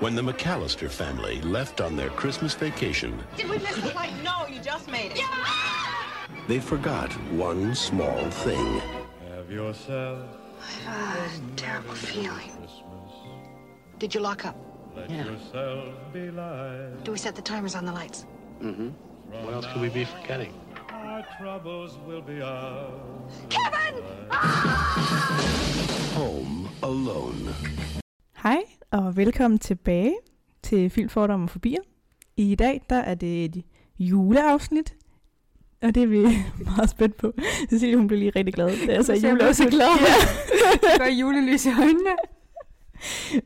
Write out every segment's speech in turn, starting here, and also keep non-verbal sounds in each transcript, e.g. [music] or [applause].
when the McAllister family left on their Christmas vacation, Did we miss the flight? No, you just made it. Yeah! they forgot one small thing. Have yourself a Terrible feeling. Did you lock up? let yourself be light. Do we set the timers on the lights? Mm-hmm. What else could we be forgetting? Our troubles will be ours. Home Alone. Og velkommen tilbage til Filmfordomme og Fobier. I dag, der er det et juleafsnit, og det er vi [laughs] meget spændt på. Cecilie, hun blev lige rigtig glad, da jeg sagde Så jeg blev så juleafsnit. glad. Der går julelys i øjnene.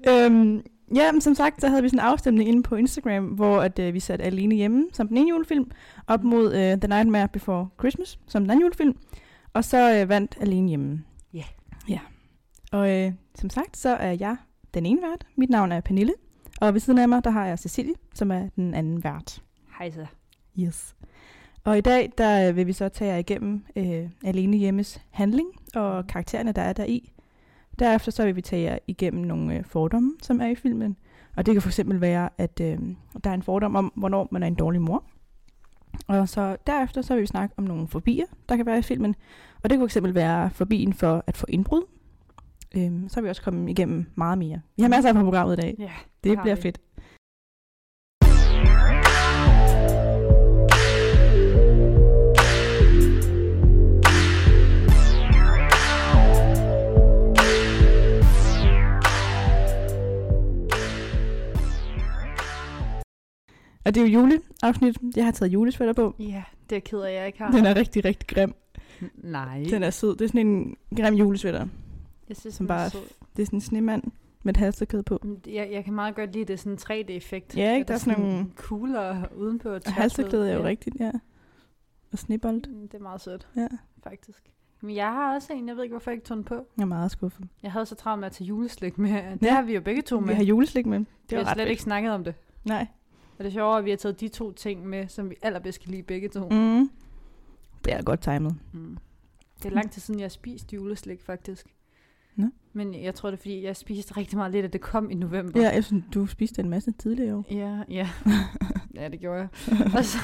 [laughs] øhm, ja, men som sagt, så havde vi sådan en afstemning inde på Instagram, hvor at, øh, vi satte Alene Hjemme som den ene julefilm, op mod øh, The Nightmare Before Christmas som den anden julefilm, og så øh, vandt Alene Hjemme. Ja. Ja. Og øh, som sagt, så er jeg den ene vært. Mit navn er Pernille, og ved siden af mig, der har jeg Cecilie, som er den anden vært. Hej så. Yes. Og i dag, der øh, vil vi så tage jer igennem øh, Alene Hjemmes handling og karaktererne, der er der i. Derefter så vil vi tage jer igennem nogle øh, fordomme, som er i filmen. Og det kan fx være, at øh, der er en fordom om, hvornår man er en dårlig mor. Og så derefter så vil vi snakke om nogle fobier, der kan være i filmen. Og det kan fx være fobien for at få indbrud. Øhm, så vil vi også komme igennem meget mere. Vi har masser af på programmet i dag. Ja, Det har bliver vi. fedt. Og det er jo juleafsnit. Jeg har taget julesvætter på. Ja, det er jeg ked af, jeg ikke har. Den er rigtig, rigtig grim. Nej. Den er sød. Det er sådan en grim julesvætter. Jeg synes, som er bare-. Det er sådan en snemand med et halsterkæde på. Jeg, jeg kan meget godt lide det sådan 3D-effekt. Ja, ikke? At Der er sådan nogle- kugler udenpå. Og halsterklæde er jo rigtigt, ja. Og snebold. Mm, Det er meget sødt, Ja. faktisk. Men jeg har også en, jeg ved ikke, hvorfor jeg ikke tog den på. Jeg er meget skuffet. Jeg havde så travlt med at tage juleslik med. Det Ja. har vi jo begge to med. Vi har juleslik med. Det vi har slet fedt. ikke snakket om det. Nej. Og det er sjovere, at vi har taget de to ting med, som vi allerbedst kan lide begge to. Mm. Det er godt timet. Mm. Det er lang tid siden, jeg har spist juleslik, faktisk. Nå. Men jeg tror, det er, fordi jeg spiste rigtig meget lidt, at det kom i november. Ja, jeg synes, du spiste en masse tidligere år. Ja, ja. [laughs] ja, det gjorde jeg. Og så,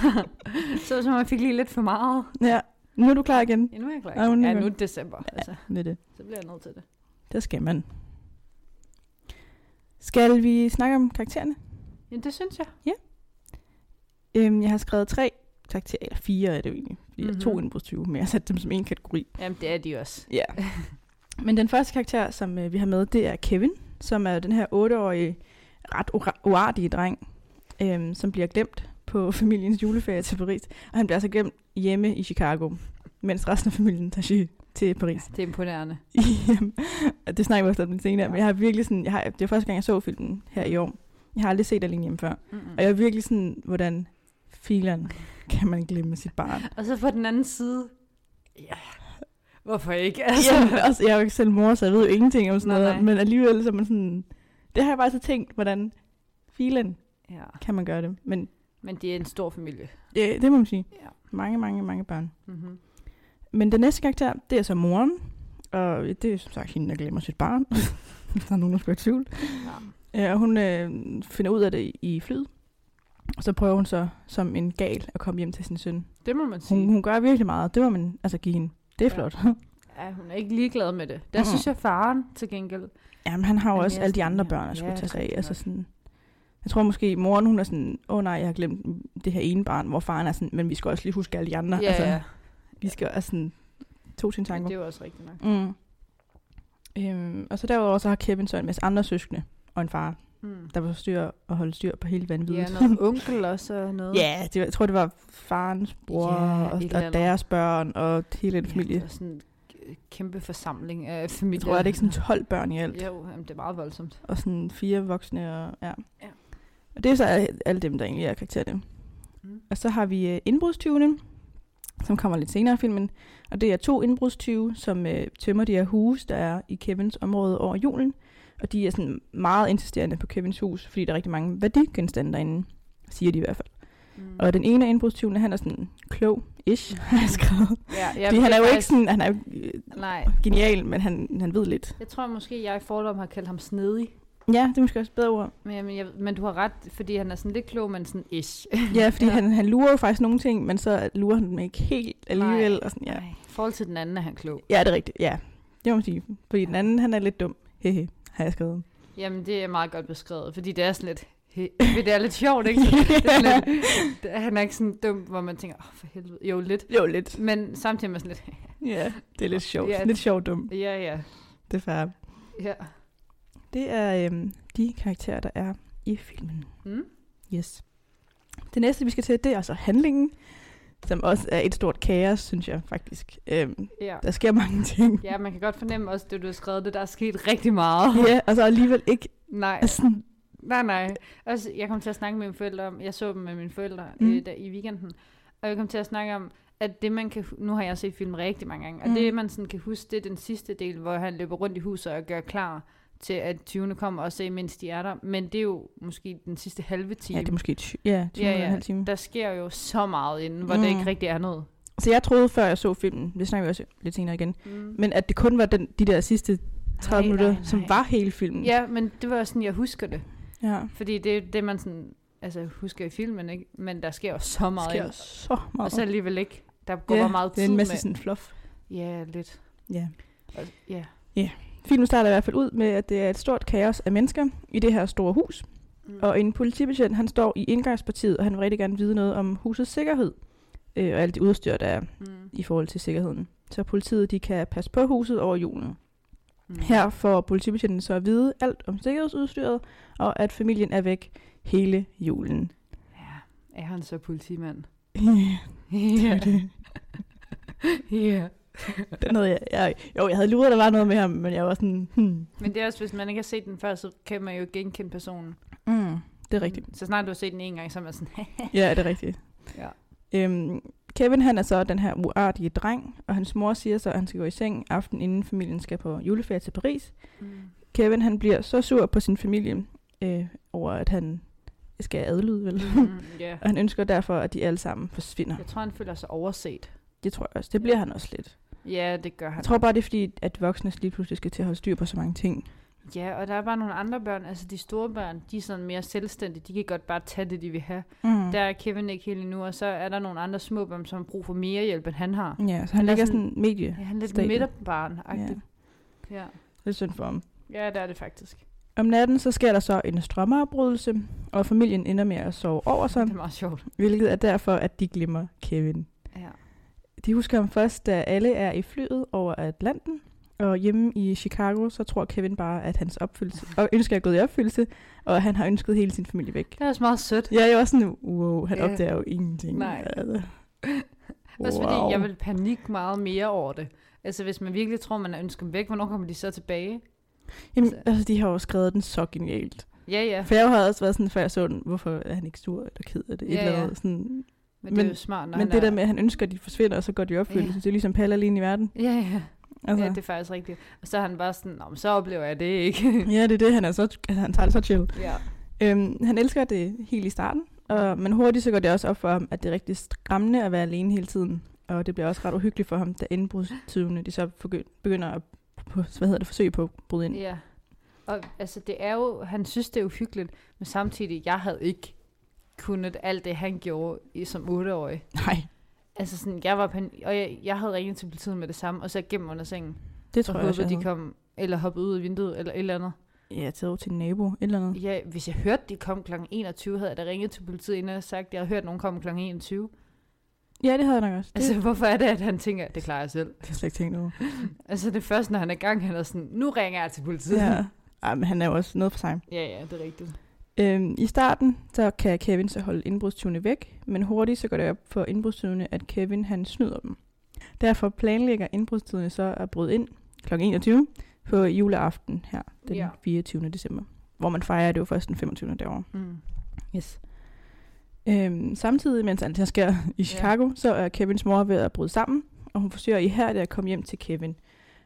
så som jeg fik lige lidt for meget. Ja, nu er du klar igen. Ja, nu er jeg klar. Ja, nu er Ja, det- nu er det december. Altså, Det er det. så bliver jeg nødt til det. Der skal man. Skal vi snakke om karaktererne? Ja, det synes jeg. Øhm, jeg har skrevet tre karakterer, eller fire er det jo egentlig. Fordi mm-hmm. jeg er to Mhm. indbrudstyve, men jeg har sat dem som en kategori. Jamen, det er de også. Ja. [laughs] Men den første karakter, som øh, vi har med, det er Kevin, som er den her otteårige, ret ura- uartige dreng, øhm, som bliver glemt på [laughs] familiens juleferie til Paris. Og han bliver altså glemt hjemme i Chicago, mens resten af familien tager til- til Paris. Det er imponerende. [laughs] Jamen, det snakker vi også om lidt senere, men jeg har virkelig sådan, jeg har, det er første gang, jeg så filmen her i år. Jeg har aldrig set Alene hjemme før. Mm-mm. Og jeg er virkelig sådan, hvordan fileren kan man glemme sit barn? Og så på den anden side, ja, hvorfor ikke? Altså, [laughs] Ja, men også, jeg er jo ikke selv mor, så jeg ved jo ingenting om sådan Nej, noget, nej. men alligevel så er man sådan, det har jeg bare så tænkt, hvordan filen ja. kan man gøre det. Men Men det er en stor familie. det, det må man sige. Ja. Mange, mange, mange børn. Mm-hmm. Men den næste karakter, det er så moren. Og det er som sagt hende, der glemmer sit barn. [laughs] Hvis der er nogen, der skal være i tvivl. Ja. Ja, og hun øh, finder ud af det i flyet. Og så prøver hun så som en gal at komme hjem til sin søn. Det må man sige. Hun, hun gør virkelig meget. Det må man altså give hende. Det er Ja. flot. Ja, hun er ikke ligeglad med det. Der Mhm. synes jeg, faren til gengæld. Jamen, han har jo også alle de andre børn, der skulle Ja, tage sig af. Altså sådan, jeg tror måske, moren hun er sådan, åh oh, nej, jeg har glemt det her ene barn, hvor faren er sådan, men vi skal også lige huske alle de andre. Ja, altså, ja. Vi skal altså sådan, to Men tanker. det er jo også rigtigt nok. Mm. Øhm, og så derudover så har Kevin så en masse andre søskende og en far, Mm. der vil styr og holde styr på hele vanvittigt. Ja, noget [laughs] onkel også og noget. Ja, det, var- jeg tror, det var farens bror Ja, og, og deres børn og hele den Ja, familie. det var sådan en kæmpe forsamling af Jeg familier. tror, er det ikke sådan 12 børn i alt? Jo, jamen, det er meget voldsomt. Og sådan fire voksne. Og, ja. Ja. og det er så alle- alle dem, der egentlig er karakterer Mm. Og så har vi øh, indbrudstyvene, som kommer lidt senere i filmen. Og det er to indbrudstyve, som øh, tømmer de her huse, der er i Kevins område over julen. Og de er sådan meget insisterende på Kevins hus, fordi der er rigtig mange værdigenstande derinde, siger de i hvert fald. Mm. Og den ene af indbrudstyvene, han er sådan klog-ish, har jeg skrevet. Ja, Fordi jeg han ved er jo ikke sådan, han er jo øh, Nej, genial, men han, han ved lidt. jeg tror måske, jeg i fordom har kaldt ham snedig. Ja, det er måske også et bedre ord. Men, jamen, jeg, men du har ret, fordi han er sådan lidt klog, men sådan ish. [laughs] Ja, fordi Ja. ja. Han, han lurer jo faktisk nogle ting, men så lurer han dem ikke helt alligevel. Nej, Og sådan, ja. Nej, I forhold til den anden er han klog. ja, det er rigtigt. Ja, det må man sige. Fordi den anden, han er lidt dum. Hehe, har jeg skrevet. Jamen, det er meget godt beskrevet, fordi det er sådan lidt... Det er lidt sjovt, ikke? Det er lidt, [laughs] det, han er ikke sådan dum, hvor man tænker, åh, oh, for helvede. Jo, lidt. Jo, lidt. Men samtidig er man sådan lidt, [laughs] Ja, det er lidt sjovt. Ja. Lidt sjovt dum. ja, ja, Det er fair. ja. Det er øhm, de karakterer, der er i filmen. Mm? Yes. Det næste, vi skal til, det er altså handlingen, som også er et stort kaos, synes jeg faktisk. Øhm, Ja. der sker mange ting. ja, man kan godt fornemme også, det du har skrevet, det der er sket rigtig meget. Ja, og så alligevel ikke Nej, altså, nej, nej. Også, jeg kom til at snakke med mine forældre om, jeg så dem med mine forældre Mm. øh, der, i weekenden, og jeg kom til at snakke om, at det man kan, nu har jeg set film rigtig mange gange, og Mm. det man sådan kan huske, det er den sidste del, hvor han løber rundt i huset og gør klar til, at 20. kommer og se, mens de er der. Men det er jo måske den sidste halve time. ja, det er måske ty- ja, 20 ja, ja, ja. ja. halv time. Der sker jo så meget inden, hvor Mm. det ikke rigtig er noget. Så jeg troede, før jeg så filmen, det snakker vi også lidt senere igen, Mm. men at det kun var den, de der sidste 30 Nej, minutter, nej, som nej. var hele filmen. Ja, men det var sådan, jeg husker det. ja. Fordi det er det, man sådan, altså, husker i filmen, ikke? Men der sker jo så Der meget. sker ind. så meget. Og så alligevel ikke. Der går ja, bare meget det er tid en masse med. sådan fluff. Ja, lidt. Ja. Og, ja. Filmen starter i hvert fald ud med, at det er et stort kaos af mennesker i det her store hus. Mm. Og en politibetjent, han står i indgangspartiet, og han vil rigtig gerne vide noget om husets sikkerhed. Øh, og alt det udstyr, der er Mm. i forhold til sikkerheden. Så politiet, de kan passe på huset over julen. Mm. Her får politibetjenten så at vide alt om sikkerhedsudstyret, og at familien er væk hele julen. Ja. Er han så politimand? [laughs] [laughs] det er det. ja. Den havde jeg, jeg, jo, jeg havde luret, der var noget med ham, men jeg var sådan, hmm. Men det er også, hvis man ikke har set den før, så kan man jo genkende personen. Mm, det er rigtigt. Så snart du har set den en gang, så er man sådan, [laughs] Ja, det er rigtigt. ja. Øhm, Kevin, han er så den her uartige dreng, og hans mor siger så, at han skal gå i seng aften, inden familien skal på juleferie til Paris. Mm. Kevin, han bliver så sur på sin familie, øh, over at han skal adlyde, vel? Mm, [laughs] ja. og han ønsker derfor, at de alle sammen forsvinder. Jeg tror, han føler sig overset. Det tror jeg også. Det bliver han også lidt. Ja, det gør han. Jeg tror bare, det er fordi, at voksne lige pludselig skal til at holde styr på så mange ting. Ja, og der er bare nogle andre børn, altså de store børn, de er sådan mere selvstændige, de kan godt bare tage det, de vil have. Mm. Der er Kevin ikke helt endnu, og så er der nogle andre små børn, som har brug for mere hjælp, end han har. Ja, så Han han er ligger sådan- sådan medie. Ja, han er lidt midterbarn ja. ja. Det er synd for ham. Ja, det er det faktisk. Om natten så sker der så en strømmeafbrydelse, og familien ender med at sove over sig, Det er meget sjovt. hvilket er derfor, at de glemmer Kevin. Ja. De husker ham først, da alle er i flyet over Atlanten, og hjemme i Chicago, så tror Kevin bare, at hans opfyldelse, og ønsker er gået i opfyldelse, og han har ønsket hele sin familie væk. Det er også meget sødt. Ja, jeg var sådan, wow, han Ja. opdager jo ingenting. Nej. Altså. [laughs] Også fordi jeg vil panik meget mere over det. Altså hvis man virkelig tror, man er ønsket dem væk, hvornår kommer de så tilbage? Jamen, altså, de har jo skrevet den så genialt. Ja, ja. For jeg havde også været sådan, før jeg så den, hvorfor er han ikke sur eller ked af det? Et Ja, eller ja. andet, sådan. Men, det er Men- jo smart, når Men det er... der med, at han ønsker, at de forsvinder, og så går de i opfyldelse, Ja. det er ligesom Palle alene i verden. Ja, ja. Altså, ja, det er faktisk rigtigt. Og så er han bare sådan, men så oplever jeg det ikke. [laughs] ja, det er det, han er så, altså, han tager det så chill. ja. Øhm, han elsker det helt i starten, og, men hurtigt så går det også op for ham, at det er rigtig skræmmende at være alene hele tiden. Og det bliver også ret uhyggeligt for ham, da indbrudstyvene de så begynder at på, hvad hedder det, forsøge på at bryde ind. Ja. Og altså, det er jo, han synes, det er uhyggeligt, men samtidig, jeg havde ikke kunnet alt det, han gjorde i, som otteårig. Nej, Altså sådan, jeg var pan- og jeg, jeg havde ringet til politiet med det samme, og så gennem under sengen. det Og tror jeg også, håbede, jeg de kom, eller hoppede ud af vinduet, eller et eller andet. Ja, taget over til en nabo, et eller andet. Ja, hvis jeg hørte, de kom kl. 21, havde jeg da ringet til politiet, inden jeg sagt, at jeg havde hørt, at nogen kom kl. 21. Ja, det havde jeg nok også. Det, Altså, hvorfor er det, at han tænker, at det klarer jeg selv? det har jeg slet ikke tænkt over. [laughs] Altså, det er først, når han er i gang, han er sådan, nu ringer jeg til politiet. ja. Ej, men han er jo også noget for sig. ja, ja, det er rigtigt. Øhm, I starten, så kan Kevin så holde indbrudstyvene væk, men hurtigt så går det op for indbrudstyvene, at Kevin han snyder dem. Derfor planlægger indbrudstyvene så at bryde ind kl. 21 på juleaften her, den Ja. 24. december. Hvor man fejrer det jo først den 25. derovre. Mm. Yes. Øhm, samtidig, mens alt det her sker i Chicago, ja. så er Kevins mor ved at bryde sammen, og hun forsøger ihærdigt at komme hjem til Kevin.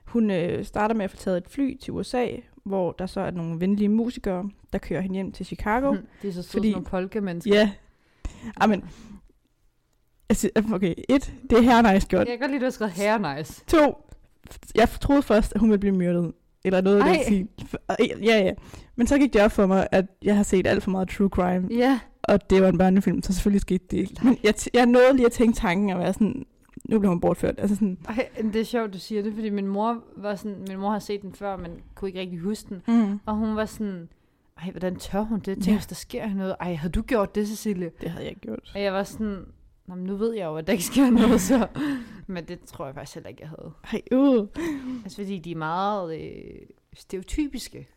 Hun øh, starter med at få taget et fly til USA, hvor der så er nogle venlige musikere, der kører hende hjem til Chicago. Mm. Det er så sødt, Fordi- nogle polka-mennesker. Ja. Amen. Altså, okay, et, det er her nice gjort. Jeg kan godt lide, at du har skrevet hair nice. To, jeg troede først, at hun ville blive myrdet. eller noget af. Og- Ja, ja. Men så gik det op for mig, at jeg har set alt for meget true crime, Ja. og det var en børnefilm, så selvfølgelig skete det ikke. Men jeg, t- jeg nåede lige at tænke tanken og være sådan, nu blev hun bortført. Altså sådan, Ej, det er sjovt, du siger det, fordi min mor var sådan, min mor har set den før, men kunne ikke rigtig huske den. mm. Og hun var sådan, ej, hvordan tør hun det? Tænk, Ja. hvis der sker noget. Ej, havde du gjort det, Cecilie? det havde jeg ikke gjort. Og jeg var sådan, Nå, men nu ved jeg jo, at der ikke sker noget, så... [laughs] Men det tror jeg faktisk heller ikke, jeg havde. Ej, uh. Altså, fordi de er meget øh, stereotypiske.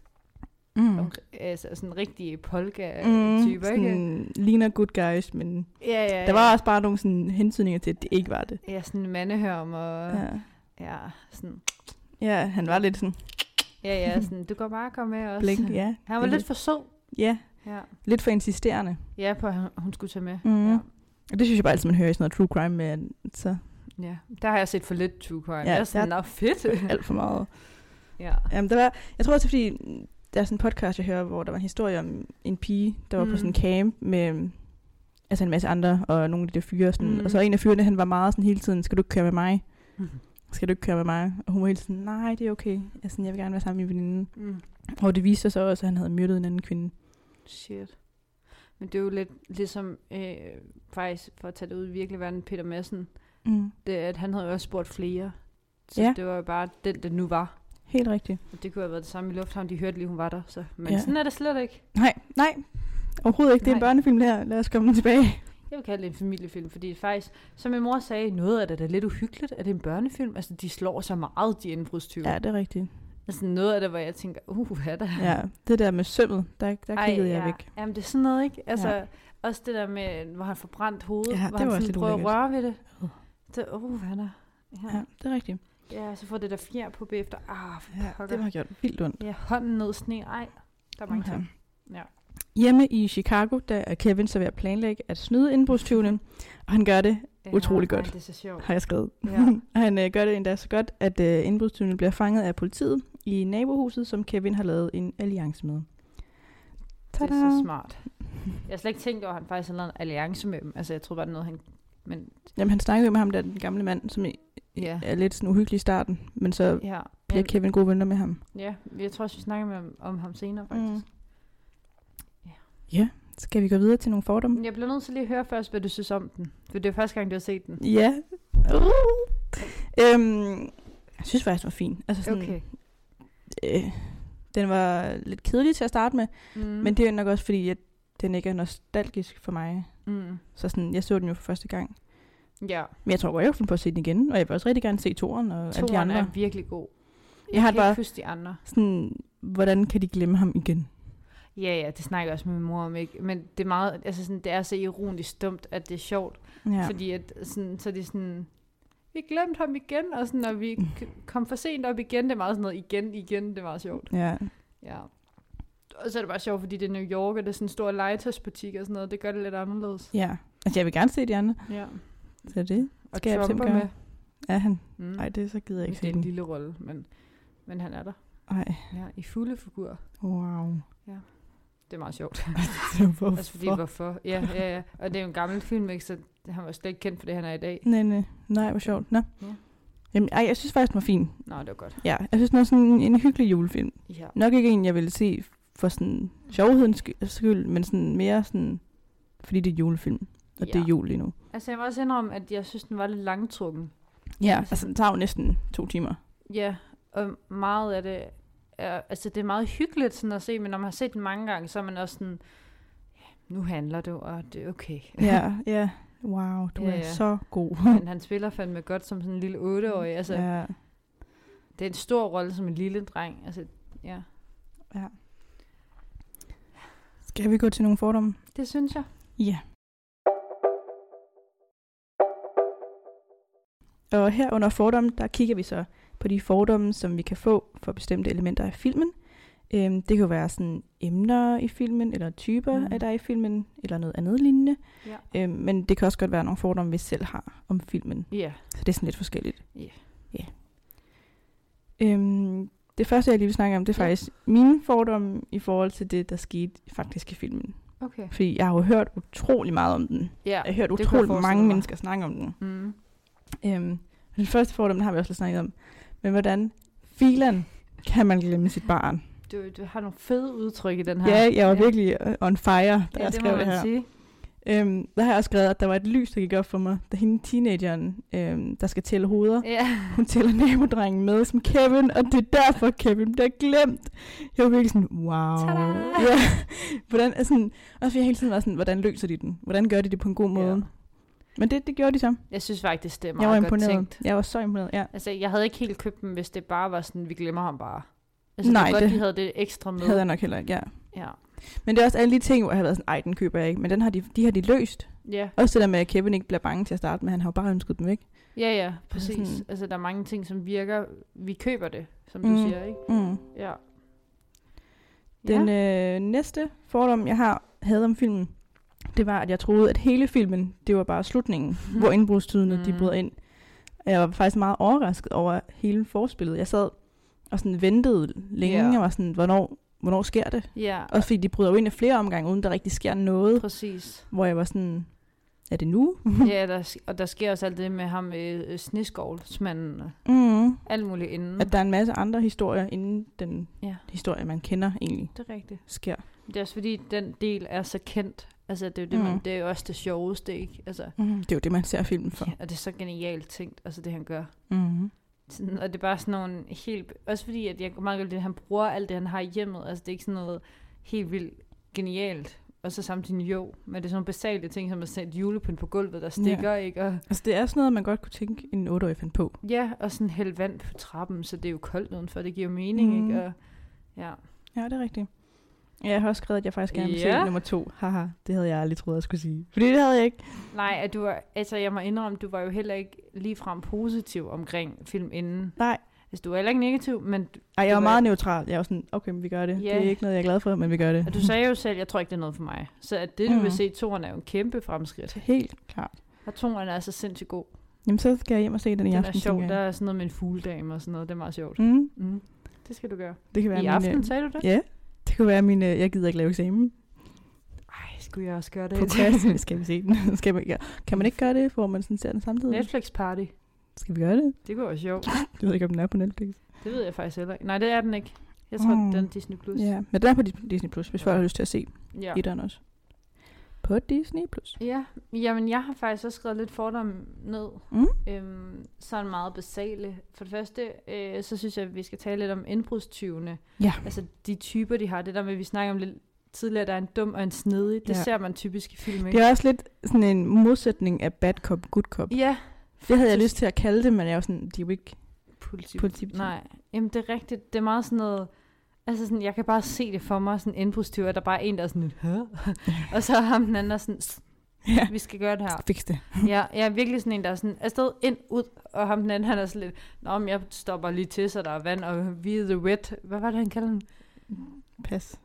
Mm. Mm. Altså, sådan rigtige polka-typer, mm, ikke? ligner good guys, men Ja, ja, ja. der var også bare nogle sådan hentydninger til, at det ikke var det. Ja, sådan en mandehørm og... Ja. Ja. sådan... ja, han var lidt sådan Ja, ja, sådan, du kan bare komme med også. blink, ja. Han var Det er lidt for sød. Ja, Ja, lidt for insisterende. ja på at hun- skulle tage med. Mhm. Ja. Og det synes jeg bare altid, man hører i sådan noget true crime med, så ja, der har jeg set for lidt true crime. Ja, jeg er sådan, der- fedt. alt for meget. ja. Jamen, der var, jeg tror også, fordi der er sådan en podcast, jeg hører, hvor der var en historie om en pige, der var mm. på sådan en camp med altså en masse andre, og nogle af de der fyre. Sådan, Mm. Og så en af fyrene, han var meget sådan hele tiden, skal du ikke køre med mig? Mm. [laughs] Skal du ikke køre med mig? Og hun var hele sådan, nej, det er okay. Sådan, jeg vil gerne være sammen med min veninde. Mm. Og det viste sig så også, at han havde myrdet en anden kvinde. Shit. Men det er jo lidt ligesom, øh, faktisk for at tage det ud i virkelig verden, Peter Madsen, Mm. det, at han havde jo også spurgt flere. Så Ja. det var jo bare den, det nu var. Helt rigtigt. Det kunne have været det samme i Lufthavn, de hørte lige, hun var der. Så. Men Ja. sådan er det slet ikke. Nej, nej. Overhovedet ikke. Det er en Nej. børnefilm her. Lad os komme tilbage. Jeg vil kalde det en familiefilm, fordi det faktisk, som min mor sagde, noget af det er lidt uhyggeligt, at det er en børnefilm. Altså, de slår så meget, de indbrudstyve. Ja, det er rigtigt. Altså, noget af det, hvor jeg tænker, uh, hvad er der? Ja, det der med sømmet, der, der kiggede jeg ja. væk. Jamen, det er sådan noget, ikke? Altså, Ja. også det der med, hvor han får brændt hovedet, Ja, hvor det han var sådan prøver at røre ved det. Det, uh, hvad er der? Ja. Ja, det er rigtigt. Ja, så får det der fjer på bagefter. Ah, Ja, pokker. det har gjort vildt ondt. Ja, hånden ned sne. Ej, der er mange Okay. ting. Ja. Hjemme i Chicago, der er Kevin så ved at planlægge at snyde indbrudstyvene, og han gør det, Utrolig ja, godt. Ej, det er så sjovt. har jeg skrevet. Ja. [laughs] han øh, gør det endda så godt, at øh, indbrudstyvene bliver fanget af politiet i nabohuset, som Kevin har lavet en alliance med. Det er Tada! så smart. Jeg har slet ikke tænkt over, at han faktisk har lavet en alliance med dem. Altså, jeg troede bare, det er noget, han... Men Jamen, han snakkede jo med ham, der den gamle mand, som i- ja, er lidt sådan uhyggelig i starten, men så ja. bliver ja, Kevin gode venner med ham. ja, jeg tror også, vi snakker med ham, om ham senere, Mm. faktisk. Skal vi gå videre til nogle fordomme? Jeg bliver nødt til lige at høre først, hvad du synes om den. For det er første gang, du har set den. Ja. Uh. Øhm, jeg synes faktisk, det var fint. Altså sådan, Okay. øh, den var lidt kedelig til at starte med, Mm. mm. men det er nok også fordi, at den ikke er nostalgisk for mig. Mm. Så sådan, jeg så den jo for første gang. Ja, Men jeg tror godt, jeg finde på at se den igen, og jeg vil også rigtig gerne se toren og alle de toren andre. er virkelig god. Jeg, Jeg har kan det bare- ikke de andre. Sådan, hvordan kan de glemme ham igen? Ja, ja, det snakker jeg også med min mor om, ikke? Men det er meget, altså sådan, det er så ironisk dumt, at det er sjovt. Ja. Fordi at sådan, så er de sådan, vi glemte ham igen, og sådan, når vi k- kom for sent op igen, det er meget sådan noget igen, igen, det er meget sjovt. ja. Ja. Og så er det bare sjovt, fordi det er New York, og det er sådan en stor legetøjsbutik og sådan noget, det gør det lidt anderledes. ja. Altså, jeg vil gerne se de andre. Ja. Så det Og Skal jeg Trump bestemt er med. er han. Mm. Nej, det så gider jeg ikke det er en lille rolle, men, men han er der. Nej, Ja, i fulde figur. wow. Det er meget sjovt. [laughs] Hvorfor? altså fordi, hvorfor? Ja, ja, ja. Og det er jo en gammel film, ikke? Så han var slet ikke kendt for det, han er i dag. Nej, nej. Nej, hvor sjovt. Nå. Ja. Jamen, ej, jeg synes faktisk, den var fin. Nå, det var godt. Ja, jeg synes, den var sådan en hyggelig julefilm. Ja. Nok ikke en, jeg ville se for sådan sjovhedens sky- skyld, men sådan mere sådan, fordi det er julefilm, og ja. det er jul lige nu. Altså, jeg må også indrømme, at jeg synes, den var lidt langtrukken. Ja, Altså- altså den tager jo næsten to timer. Ja, og meget af det er, altså det er meget hyggeligt sådan at se, men når man har set den mange gange, så er man også sådan, ja, nu handler du, og det er okay. [laughs] Ja, ja. Wow, du Ja, er ja. så god. [laughs] men han spiller fandme godt som sådan en lille otteårig. Altså, ja, det er en stor rolle som en lille dreng. Altså, ja. ja. Skal vi gå til nogle fordomme? Det synes jeg. Ja. Og her under fordomme, der kigger vi så på de fordomme, som vi kan få for bestemte elementer af filmen. Øhm, det kan være sådan emner i filmen, eller typer mm. af der i filmen, eller noget andet lignende. Ja. Øhm, men det kan også godt være nogle fordomme, vi selv har om filmen. Ja. Så det er sådan lidt forskelligt. Ja. Ja. Øhm, det første, jeg lige vil snakke om, det er Ja. faktisk mine fordomme i forhold til det, der skete faktisk i filmen. Okay. Fordi jeg har jo hørt utrolig meget om den. Ja, Jeg har hørt det utrolig mange mig. mennesker snakke om den. Mm. Øhm, den første fordom, den har vi også lidt snakket om. Men hvordan filan kan man glemme sit barn. Du, du har nogle fede udtryk i den her. Ja, jeg var virkelig øh, on fire, da ja, jeg det skrev må det man her. sige. Øhm, der har jeg også skrevet, at der var et lys, der gik op for mig, da hende teenageren, øhm, der skal tælle hoveder, Ja. hun tæller nabodrengen med som Kevin, og det er derfor, Kevin bliver glemt. Jeg var virkelig sådan, wow. Tada! Ja. Hvordan, altså, også fordi jeg hele tiden var sådan, hvordan løser de den? Hvordan gør de det på en god måde? Ja. Men det, det gjorde de så. Jeg synes faktisk, det er Jeg var meget godt imponeret. tænkt. Jeg var så imponeret, ja. Altså, jeg havde ikke helt købt dem, hvis det bare var sådan, vi glemmer ham bare. Altså, Nej, det godt, det- de havde det ekstra med. Havde jeg nok heller ikke, ja. Ja. Men det er også alle de ting, hvor jeg har været sådan, ej, den køber jeg ikke. Men den har de, de har de løst. Ja, Også det der med, at Kevin ikke bliver bange til at starte med. Han har jo bare ønsket dem væk. ja, ja, præcis. sådan- Altså, der er mange ting, som virker. Vi køber det, som du Mm. siger, ikke? Mm. Ja. Den ja. øh, næste fordom, jeg har havde om filmen, det var, at jeg troede, at hele filmen, det var bare slutningen, [laughs] hvor indbrudstydene, de Mm. brød ind. Og jeg var faktisk meget overrasket over hele forspillet. Jeg sad og sådan ventede længe, Ja. og var sådan, hvornår, hvornår sker det? ja, Også fordi de bryder jo ind i flere omgange, uden der rigtig sker noget, præcis. hvor jeg var sådan, er det nu? ja, der, og der sker også alt det med ham, øh, sneskovlsmanden, og mm. alt muligt inden. At der er en masse andre historier, inden den Ja. historie, man kender egentlig Det er rigtigt. sker. Det er også fordi, den del er så kendt. Altså, det er jo, det, Mm. man, det er jo også det sjoveste, ikke? Altså, Mm. Det er jo det, man ser filmen for. ja, og det er så genialt tænkt, altså det han gør. Mm. Sådan, og det er bare sådan nogle helt... Også fordi, at jeg meget godt lide, at han bruger alt det, han har i hjemmet. Altså, det er ikke sådan noget helt vildt genialt. Og så samtidig jo, men det er sådan nogle basale ting, som at sætte julepynt på gulvet, der stikker, ikke? Og, Altså, det er sådan noget, man godt kunne tænke en 8-årig fandt på. ja, og sådan hælde vand på trappen, så det er jo koldt udenfor, det giver jo mening, Mhm. ikke? Og, ja. Ja, det er rigtigt. Ja, Jeg har også skrevet, at jeg faktisk gerne vil Ja. se nummer to. Haha, det havde jeg aldrig troet, jeg skulle sige. Fordi det havde jeg ikke. Nej, at du var, altså jeg må indrømme, du var jo heller ikke ligefrem positiv omkring film inden. Nej. Altså, du var heller ikke negativ, men Ej, jeg var var- meget neutral. Jeg var sådan, okay, men vi gør det. Ja. Det er ikke noget, jeg er glad for, men vi gør det. og du sagde jo selv, jeg tror ikke, det er noget for mig. Så at det, du Mhm. vil se toren, er jo en kæmpe fremskridt. Helt klart. Og toren er så sindssygt god. Jamen, så skal jeg hjem og se den i Den aften. er sjov. Der er sådan noget med en fugledame og sådan noget. Det er meget sjovt. Mm, Mm. Det skal du gøre. det kan være I min, aften, øh, sagde du det? Ja, det kunne være min... øh, Jeg gider ikke lave eksamen Ej, skulle jeg også gøre det? på [laughs] skal vi se den? [laughs] skal man, ja. Kan man ikke gøre det, hvor man sådan ser den samtidig? Netflix Party. Skal vi gøre det? Det kunne være sjovt. [laughs] Jeg ved ikke, om den er på Netflix. Det ved jeg faktisk heller ikke. Nej, det er den ikke. Jeg tror, Mm. den er Disney+. Plus. Ja, men den er på Dis- Disney+, Plus, hvis folk har lyst til at se ja. etteren også. På Disney+. Plus. Ja, jamen jeg har faktisk også skrevet lidt fordom ned. Mm. Øhm, sådan meget basale. For det første, øh, så synes jeg, at vi skal tale lidt om indbrudstyvene. Ja. Altså de typer, de har. Det der med, at vi snakker om lidt tidligere, der er en dum og en snedig. Det Ja. ser man typisk i film, ikke? Det er også lidt sådan en modsætning af bad cop, good cop. Ja, Det havde jeg faktisk. lyst til at kalde det, men jeg er jo sådan, de er jo ikke politi. Nej, jamen det er rigtigt. Det er meget sådan noget... Altså sådan, jeg kan bare se det for mig, sådan en indbrudstyv, at der bare er en, der er sådan Hæ? [laughs] og så ham den anden, der er sådan, "S- Ja, vi skal gøre det her. fix det. [laughs] Ja, jeg er virkelig sådan en, der er sådan, afsted, ind, ud, og ham den anden, han er sådan lidt, Nå, men jeg stopper lige til, så der er vand, og vi the wet. Hvad var det, han kaldte den? Pas.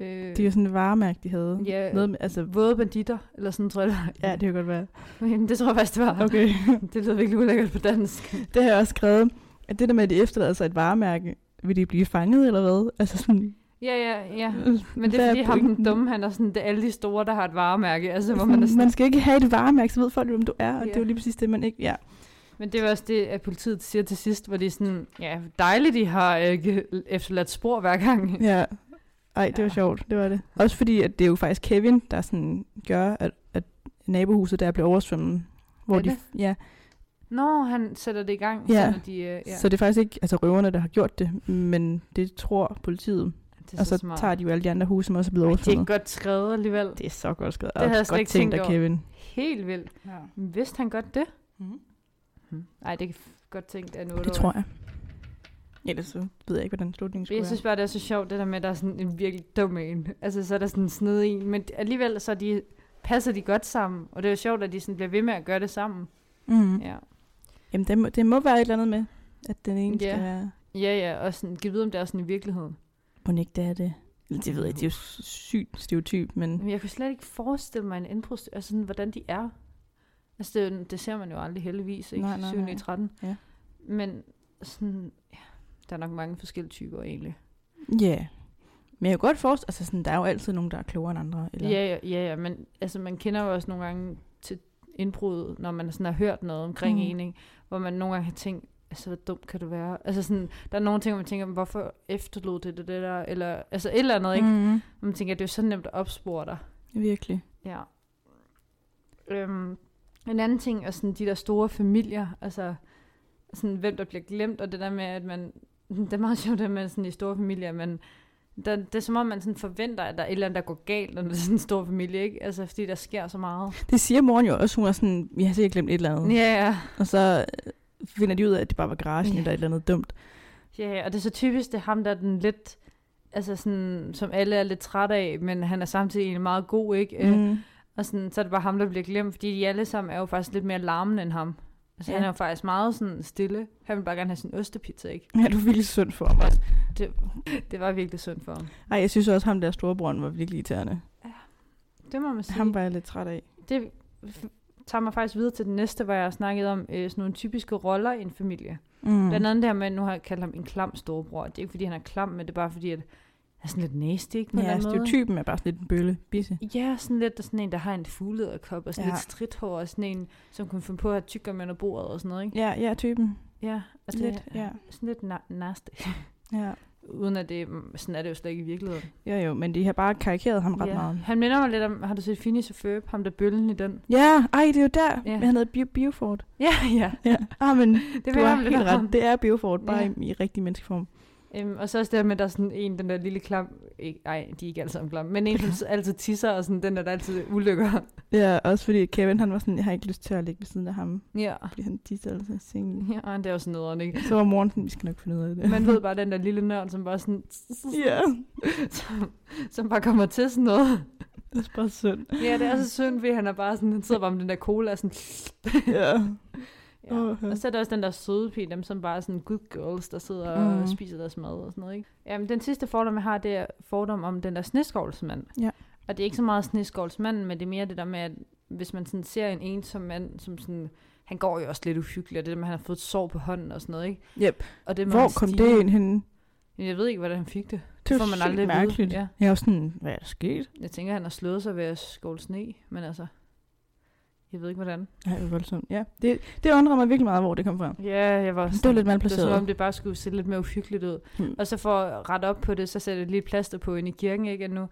Øh, Det er jo sådan et varemærke, de havde. Ja. Noget med, altså, Våde banditter, eller sådan, tror jeg. det var. ja, det kan godt være. Men det tror jeg faktisk, det var. Okay. [laughs] Det lyder virkelig ulækkert på dansk. det har jeg også skrevet. At det der med, at de efterlader sig et varemærke, vil de blive fanget, eller hvad? Altså sådan... Ja, ja, ja. Men det er fordi, ham den pointen? dumme, han er sådan, det er alle de store, der har et varemærke. Altså, hvor man er sådan, man skal ikke have et varemærke, så ved folk, hvem du er. Og Ja. det er jo lige præcis det, man ikke... Ja. Men det var også det, at politiet siger til sidst, hvor de er sådan, ja, dejligt, de har øh, efterladt spor hver gang. ja. Ej, det var Ja. sjovt. Det var det. Også fordi, at det er jo faktisk Kevin, der sådan gør, at, at nabohuset der bliver oversvømmet. Hvor Er de, ja, Når han sætter det i gang, Ja. at de... Øh, ja, Så det er faktisk ikke altså røverne, der har gjort det, men det tror politiet. det er Og så smart. tager de jo alle de andre huse, som også er blevet Ej, det er oversvømmet. godt skrevet alligevel. Det er så godt skrevet. Det havde jeg slet godt ikke tænkt over. Kevin. Helt vildt. Ja. Vidste han godt det? Mhm. Nej, det er godt tænkt af en Det tror jeg. Ellers så ved jeg ikke, hvordan slutningen skulle Jeg synes bare, det er så sjovt, det der med, at der er sådan en virkelig dum en. Altså, så er der sådan en sned en. Men alligevel, så de, passer de godt sammen. Og det er jo sjovt, at de sådan bliver ved med at gøre det sammen. Mm. Ja. Jamen, det må, det må være et eller andet med, at den ene Ja. skal være... Ja, ja, og sådan, giv vide, om det er sådan i virkeligheden. Må ikke det er det? Eller Det ved jeg, det er jo sygt stereotyp, men... Men jeg kunne slet ikke forestille mig en indbrudst, altså sådan, hvordan de er. Altså, det, det ser man jo aldrig heldigvis, ikke? Nej, nej, 7. i nej. 13. Ja. Men sådan, ja, der er nok mange forskellige typer egentlig. Ja. Yeah. Men jeg kan godt forestille, altså sådan, der er jo altid nogen, der er klogere end andre. Eller? Ja, ja, ja, ja, men altså, man kender jo også nogle gange til indbrud, når man sådan har hørt noget omkring mm. en, ikke? Hvor man nogle gange har tænkt, altså, hvor dumt kan du være? Altså sådan, der er nogle ting, hvor man tænker, hvorfor efterlod det det, det der? Eller, altså et eller andet, ikke? Mm. Mm, Man tænker, det er jo så nemt at opspore dig. virkelig. Ja. Øhm, en anden ting er sådan de der store familier, altså sådan hvem der bliver glemt, og det der med, at man, [laughs] det er meget sjovt, det med sådan i store familier, men der, det er som om, man sådan forventer, at der er et eller andet, der går galt, når det er sådan en stor familie, ikke? Altså, fordi der sker så meget. Det siger moren jo også. Hun er sådan, vi har sikkert glemt et eller andet. Ja, ja. Og så øh, finder de ud af, at det bare var garagen, Ja. eller et eller andet dumt. Ja, og det er så typisk, det er ham, der er den lidt, altså sådan, som alle er lidt træt af, men han er samtidig egentlig meget god, ikke? Mm. Og sådan, så er det bare ham, der bliver glemt, fordi de alle sammen er jo faktisk lidt mere larmende end ham. Altså, Ja. ja. han er jo faktisk meget sådan stille. Han vil bare gerne have sin ostepizza, ikke? Ja, du er virkelig synd for mig. Det, det var virkelig synd for ham. Ej, jeg synes også, ham der storebror var virkelig irriterende. Det må man sige. Ham var jeg lidt træt af. Det tager mig faktisk videre til det næste, hvor jeg har snakket om øh, sådan nogle typiske roller i en familie. Mm. Blandt andet det her med, at nu har jeg kaldt ham en klam storebror. Det er ikke, fordi han er klam, men det er bare fordi, at er sådan lidt nasty, ikke? På en Ja, måde. stereotypen er bare sådan lidt en bølle. Bisse. Ja, sådan lidt sådan en, der har en fuglederkop, og sådan Ja. lidt stridthår, og sådan en, som kunne finde på at have tykker med under bordet og sådan noget, ikke? Ja, ja, typen. Ja, det Lidt, ja. sådan lidt na- nasty. Ja. Uden at det, sådan er det jo slet ikke i virkeligheden. Jo, jo, men de har bare karikeret ham ret ja. meget. Han minder mig lidt om, har du set Phineas og Ferb, ham der bøllen i den? Ja, ej, det er jo der. Ja. Han hedder Bio Biofort. Ja, ja. Ja. Ah, men [laughs] Det du har helt ret. Det er Biofort, bare Ja. i, i rigtig menneskeform. Øhm, og så også det her med, at der er sådan en, den der lille klam, ikke, ej, de er ikke alle sammen klam, men en, som [laughs] altid tisser, og sådan den der, der altid ulykker. Ja, også fordi Kevin, han var sådan, jeg har ikke lyst til at ligge ved siden af ham, Ja. fordi han tisser altid i sengen. Ja, og det er jo sådan noget, ikke? Så var moren sådan, vi skal nok finde ud af det. Man ved bare, den der lille nørd, som bare sådan, [laughs] Ja, [laughs] som, som bare kommer til sådan noget. det er bare synd. Ja, det er så synd, fordi han er bare sådan, han sidder bare med den der cola, sådan, Ja. Ja. Ja. Og så er der også den der søde pige, dem som bare er sådan good girls, der sidder og Mm. spiser deres mad og sådan noget, ikke? Jamen, den sidste fordom, jeg har, det er fordom om den der sneskovlsmand. Ja. Og det er ikke så meget sneskovlsmanden, men det er mere det der med, at hvis man sådan ser en ensom mand, som sådan, han går jo også lidt uhyggeligt, og det der med, at han har fået et sår på hånden og sådan noget, ikke? Yep. Og det Hvor kom stige. det ind henne? Jeg ved ikke, hvordan han fik det. Det får var man aldrig vide. mærkeligt. Ja. Jeg var sådan, hvad er der sket? Jeg tænker, han har slået sig ved at skåle sne, men altså, jeg ved ikke, hvordan. Ja, det var voldsomt. Ja, det, det undrer mig virkelig meget, hvor det kom fra. Ja, jeg var Det var lidt Det var malplaceret. som om, det bare skulle se lidt mere uhyggeligt ud. Hmm. Og så for at rette op på det, så sætter jeg lige plaster på ind i kirken, ikke? Og nu.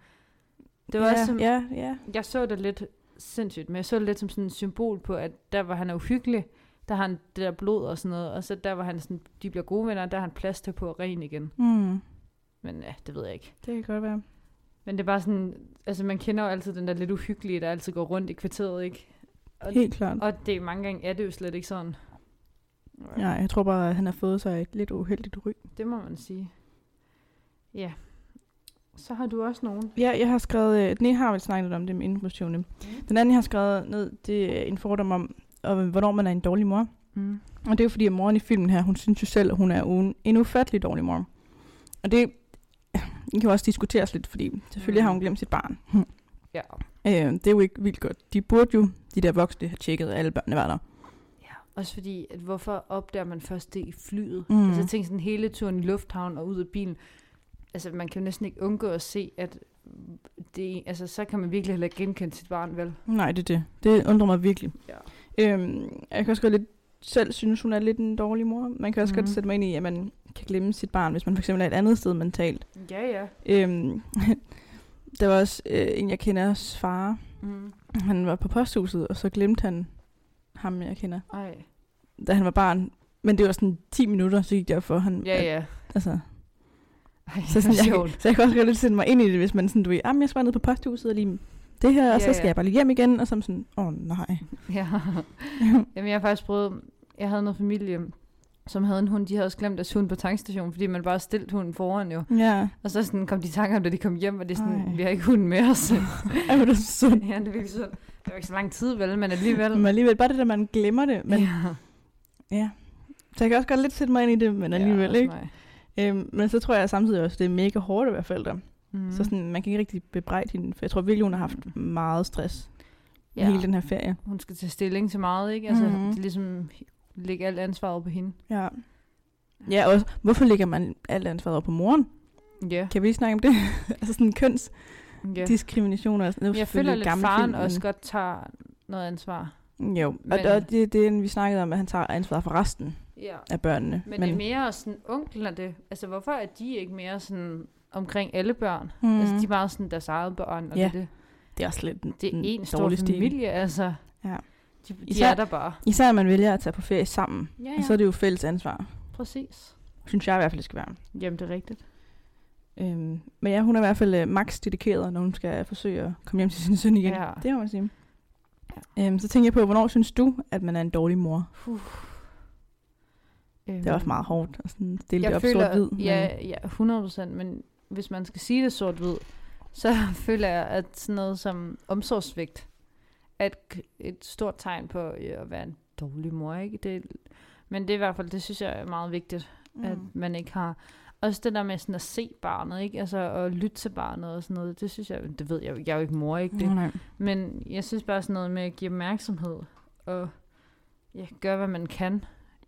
Det var ja, også som, ja, ja. jeg så det lidt sindssygt, men jeg så det lidt som sådan et symbol på, at der var han er uhyggelig, der har han det der blod og sådan noget, og så der var han sådan, de bliver gode venner, der har han plaster på ren igen. Mm. Men ja, det ved jeg ikke. Det kan godt være. Men det er bare sådan, altså man kender jo altid den der lidt uhyggelige, der altid går rundt i kvarteret, ikke? Og, Helt klart. og det mange gange er det jo slet ikke sådan. Ja, jeg tror bare, at han har fået sig et lidt uheldigt ry. Det må man sige. Ja. Så har du også nogen. Ja, jeg har skrevet, øh, den ene har vel snakket om det med informationen. Den anden, jeg har skrevet ned, det er en fordom om, om hvornår man er en dårlig mor. Mm. Og det er jo fordi, at moren i filmen her, hun synes jo selv, at hun er en, en ufattelig dårlig mor. Og det, det kan jo også diskuteres lidt, fordi selvfølgelig Mm. har hun glemt sit barn. Ja. Øh, det er jo ikke vildt godt. De burde jo, de der voksne, have tjekket, at alle børnene var der. ja. Også fordi, at hvorfor opdager man først det i flyet? Mm. Altså jeg tænker sådan hele turen i lufthavn og ud af bilen. Altså man kan jo næsten ikke undgå at se, at det, altså, så kan man virkelig heller ikke genkende sit barn, vel? Nej, det er det. Det undrer mig virkelig. Ja. Øhm, jeg kan også godt lidt selv synes, hun er lidt en dårlig mor. Man kan også mm. Mhm. godt sætte mig ind i, at man kan glemme sit barn, hvis man for eksempel er et andet sted mentalt. Ja, ja. Øhm, [laughs] der var også øh, en, jeg kender, far. Mm. Han var på posthuset, og så glemte han ham, jeg kender, Ej. da han var barn. Men det var sådan 10 minutter, så gik op for han. Ja, at- ja. Altså, Ej, så, sådan, jeg, så jeg kan også godt sætte mig ind i det, hvis man sådan, du ved, jamen jeg skal bare ned på posthuset og lige det her, og Ja, så skal ja. jeg bare lige hjem igen, og så sådan, åh oh, nej. Ja. [laughs] Jamen, jeg har faktisk prøvet... Jeg havde noget familie, som havde en hund. De havde også glemt deres hund på tankstationen, fordi man bare stillede hunden foran jo. ja, Og så sådan kom de i tanke om, da de kom hjem, og det er sådan, Ej. vi har ikke hunden med os. [laughs] Ej, hvor er det sundt. ja, det er virkelig sundt. Det var ikke så lang tid, vel, men alligevel. Men alligevel, bare det der, man glemmer det. Men, ja. ja. ja. Så jeg kan også godt lidt sætte mig ind i det, men alligevel også ikke. Øhm, men så tror jeg samtidig også, det er mega hårdt at være forældre. Mm. Så sådan, man kan ikke rigtig bebrejde hende, for jeg tror virkelig, hun har haft meget stress ja. ja. hele den her ferie. Hun skal tage stilling til meget, ikke? Altså, Mhm. det er ligesom lægge alt ansvaret på hende. Ja. Ja, og hvorfor lægger man alt ansvaret over på moren? Ja. Kan vi lige snakke om det? [laughs] altså sådan ja. kønsdiskrimination og sådan noget. Jeg føler lidt, at faren også godt tager noget ansvar. Jo, og, Men- og det, det er, vi snakkede om, at han tager ansvaret for resten. Ja. af børnene. Men, Men det er mere sådan onklerne. Altså, hvorfor er de ikke mere sådan omkring alle børn? Mm. Altså, de er meget sådan deres eget børn, og Ja. det, er det, det er også lidt det er en en stor dårlig stil. familie, altså. Ja. De, de Især- er der bare. Især når man vælger at tage på ferie sammen, Ja, ja. så er det jo fælles ansvar. præcis. Synes jeg i hvert fald, det skal være. Jamen, det er rigtigt. Øhm, men ja, hun er i hvert fald øh, max dedikeret, når hun skal forsøge at komme hjem til sin søn igen. Ja. Det må man sige. Øhm, så tænker jeg på, hvornår synes du, at man er en dårlig mor? Øhm, Det er også meget hårdt at sådan stille det jeg op føler, sort-hvid. Ja, ja, 100%, men hvis man skal sige det sort-hvid, så [laughs] føler jeg, at sådan noget som omsorgsvigt et, et stort tegn på øh, at være en dårlig mor, ikke? Det, men det er i hvert fald, det synes jeg er meget vigtigt, mm. at man ikke har. Også det der med sådan at se barnet, ikke? Altså at lytte til barnet og sådan noget, det synes jeg, det ved jeg jeg er jo ikke mor, ikke? Det, nej. men jeg synes bare sådan noget med at give opmærksomhed og ja, gøre, hvad man kan.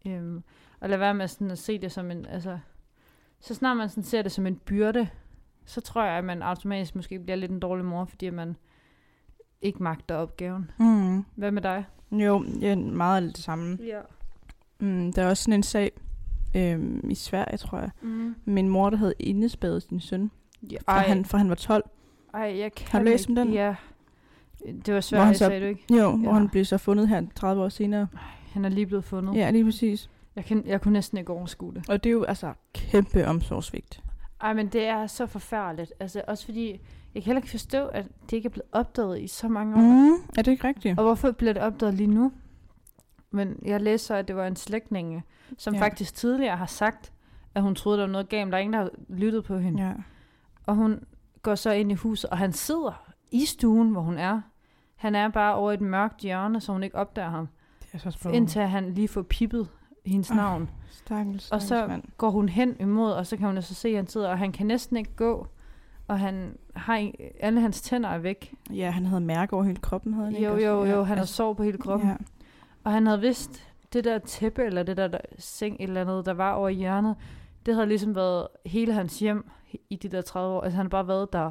Øhm, og lade være med sådan at se det som en, altså, så snart man sådan ser det som en byrde, så tror jeg, at man automatisk måske bliver lidt en dårlig mor, fordi man ikke magter opgaven. Mm. Hvad med dig? Jo, ja, meget af det samme. Ja. Mm, der er også sådan en sag øhm, i Sverige, tror jeg. Mm. Min mor, der havde indespædet sin søn, ja fra ej, han, fra han var 12. ej, jeg kan Har du læst om den? Ja. Det var Hvor svært, så- sagde du ikke? Jo, ja. Ja. hvor han blev så fundet her 30 år senere. Han er lige blevet fundet. Ja, lige præcis. Jeg, kan, jeg kunne næsten ikke overskue det. Og det er jo altså kæmpe omsorgsvigt. Ej, men det er så forfærdeligt. Altså, også fordi, jeg kan heller ikke forstå, at det ikke er blevet opdaget i så mange år. Mm, er det ikke rigtigt? Og hvorfor bliver det opdaget lige nu? Men jeg læste så, at det var en slægtninge, som Ja. faktisk tidligere har sagt, at hun troede, der var noget galt, der er ingen, der har lyttet på hende. Ja. Og hun går så ind i huset, og han sidder i stuen, hvor hun er. Han er bare over i et mørkt hjørne, så hun ikke opdager ham. Det er så sprog. Indtil han lige får pippet hendes Ah, navn. Stakkels, Og stakkels så mand. går hun hen imod, og så kan hun altså se, at han sidder, og han kan næsten ikke gå. Og han har alle hans tænder er væk. Ja, han havde mærke over hele kroppen, havde han ikke Jo, jo, jo, han har altså, sår på hele kroppen. Ja. Og han havde vidst, det der tæppe, eller det der, der seng, et eller andet, der var over i hjørnet, det havde ligesom været hele hans hjem i de der 30 år. Altså han har bare været der.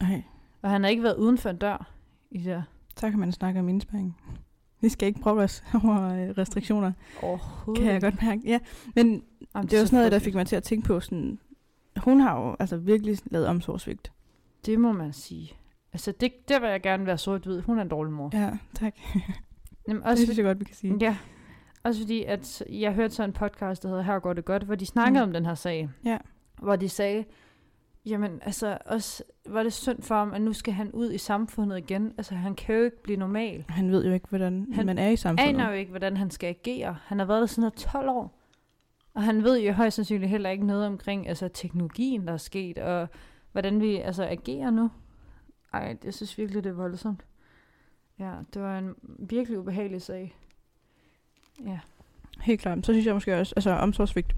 Ej, Og han har ikke været uden for en dør i det så kan man snakke om indspæring. Vi skal ikke prøve os [laughs] over øh, restriktioner, overhovedet. kan jeg godt mærke. Ja, men Jamen, det var så sådan noget, der fik mig til at tænke på sådan... Hun har jo altså virkelig lavet omsorgsvigt. Det må man sige. Altså, det, der vil jeg gerne være sort-hvid. Hun er en dårlig mor. Ja, tak. Jamen, Det også synes jeg godt, vi kan sige. Ja, også fordi, at jeg hørte så en podcast, der hedder Her går det godt, hvor de snakkede Mm. om den her sag. Ja. Hvor de sagde, jamen altså, også var det synd for ham, at nu skal han ud i samfundet igen. Altså, han kan jo ikke blive normal. Han ved jo ikke, hvordan Han man er i samfundet. aner jo ikke, hvordan han skal agere. Han har været der siden han er 12 år. Og han ved jo højst sandsynligt heller ikke noget omkring altså, teknologien, der er sket, og hvordan vi altså, agerer nu. Ej, jeg synes virkelig, det er voldsomt. Ja, det var en virkelig ubehagelig sag. Ja. Helt klart. Så synes jeg måske også, altså omsorgsvigt,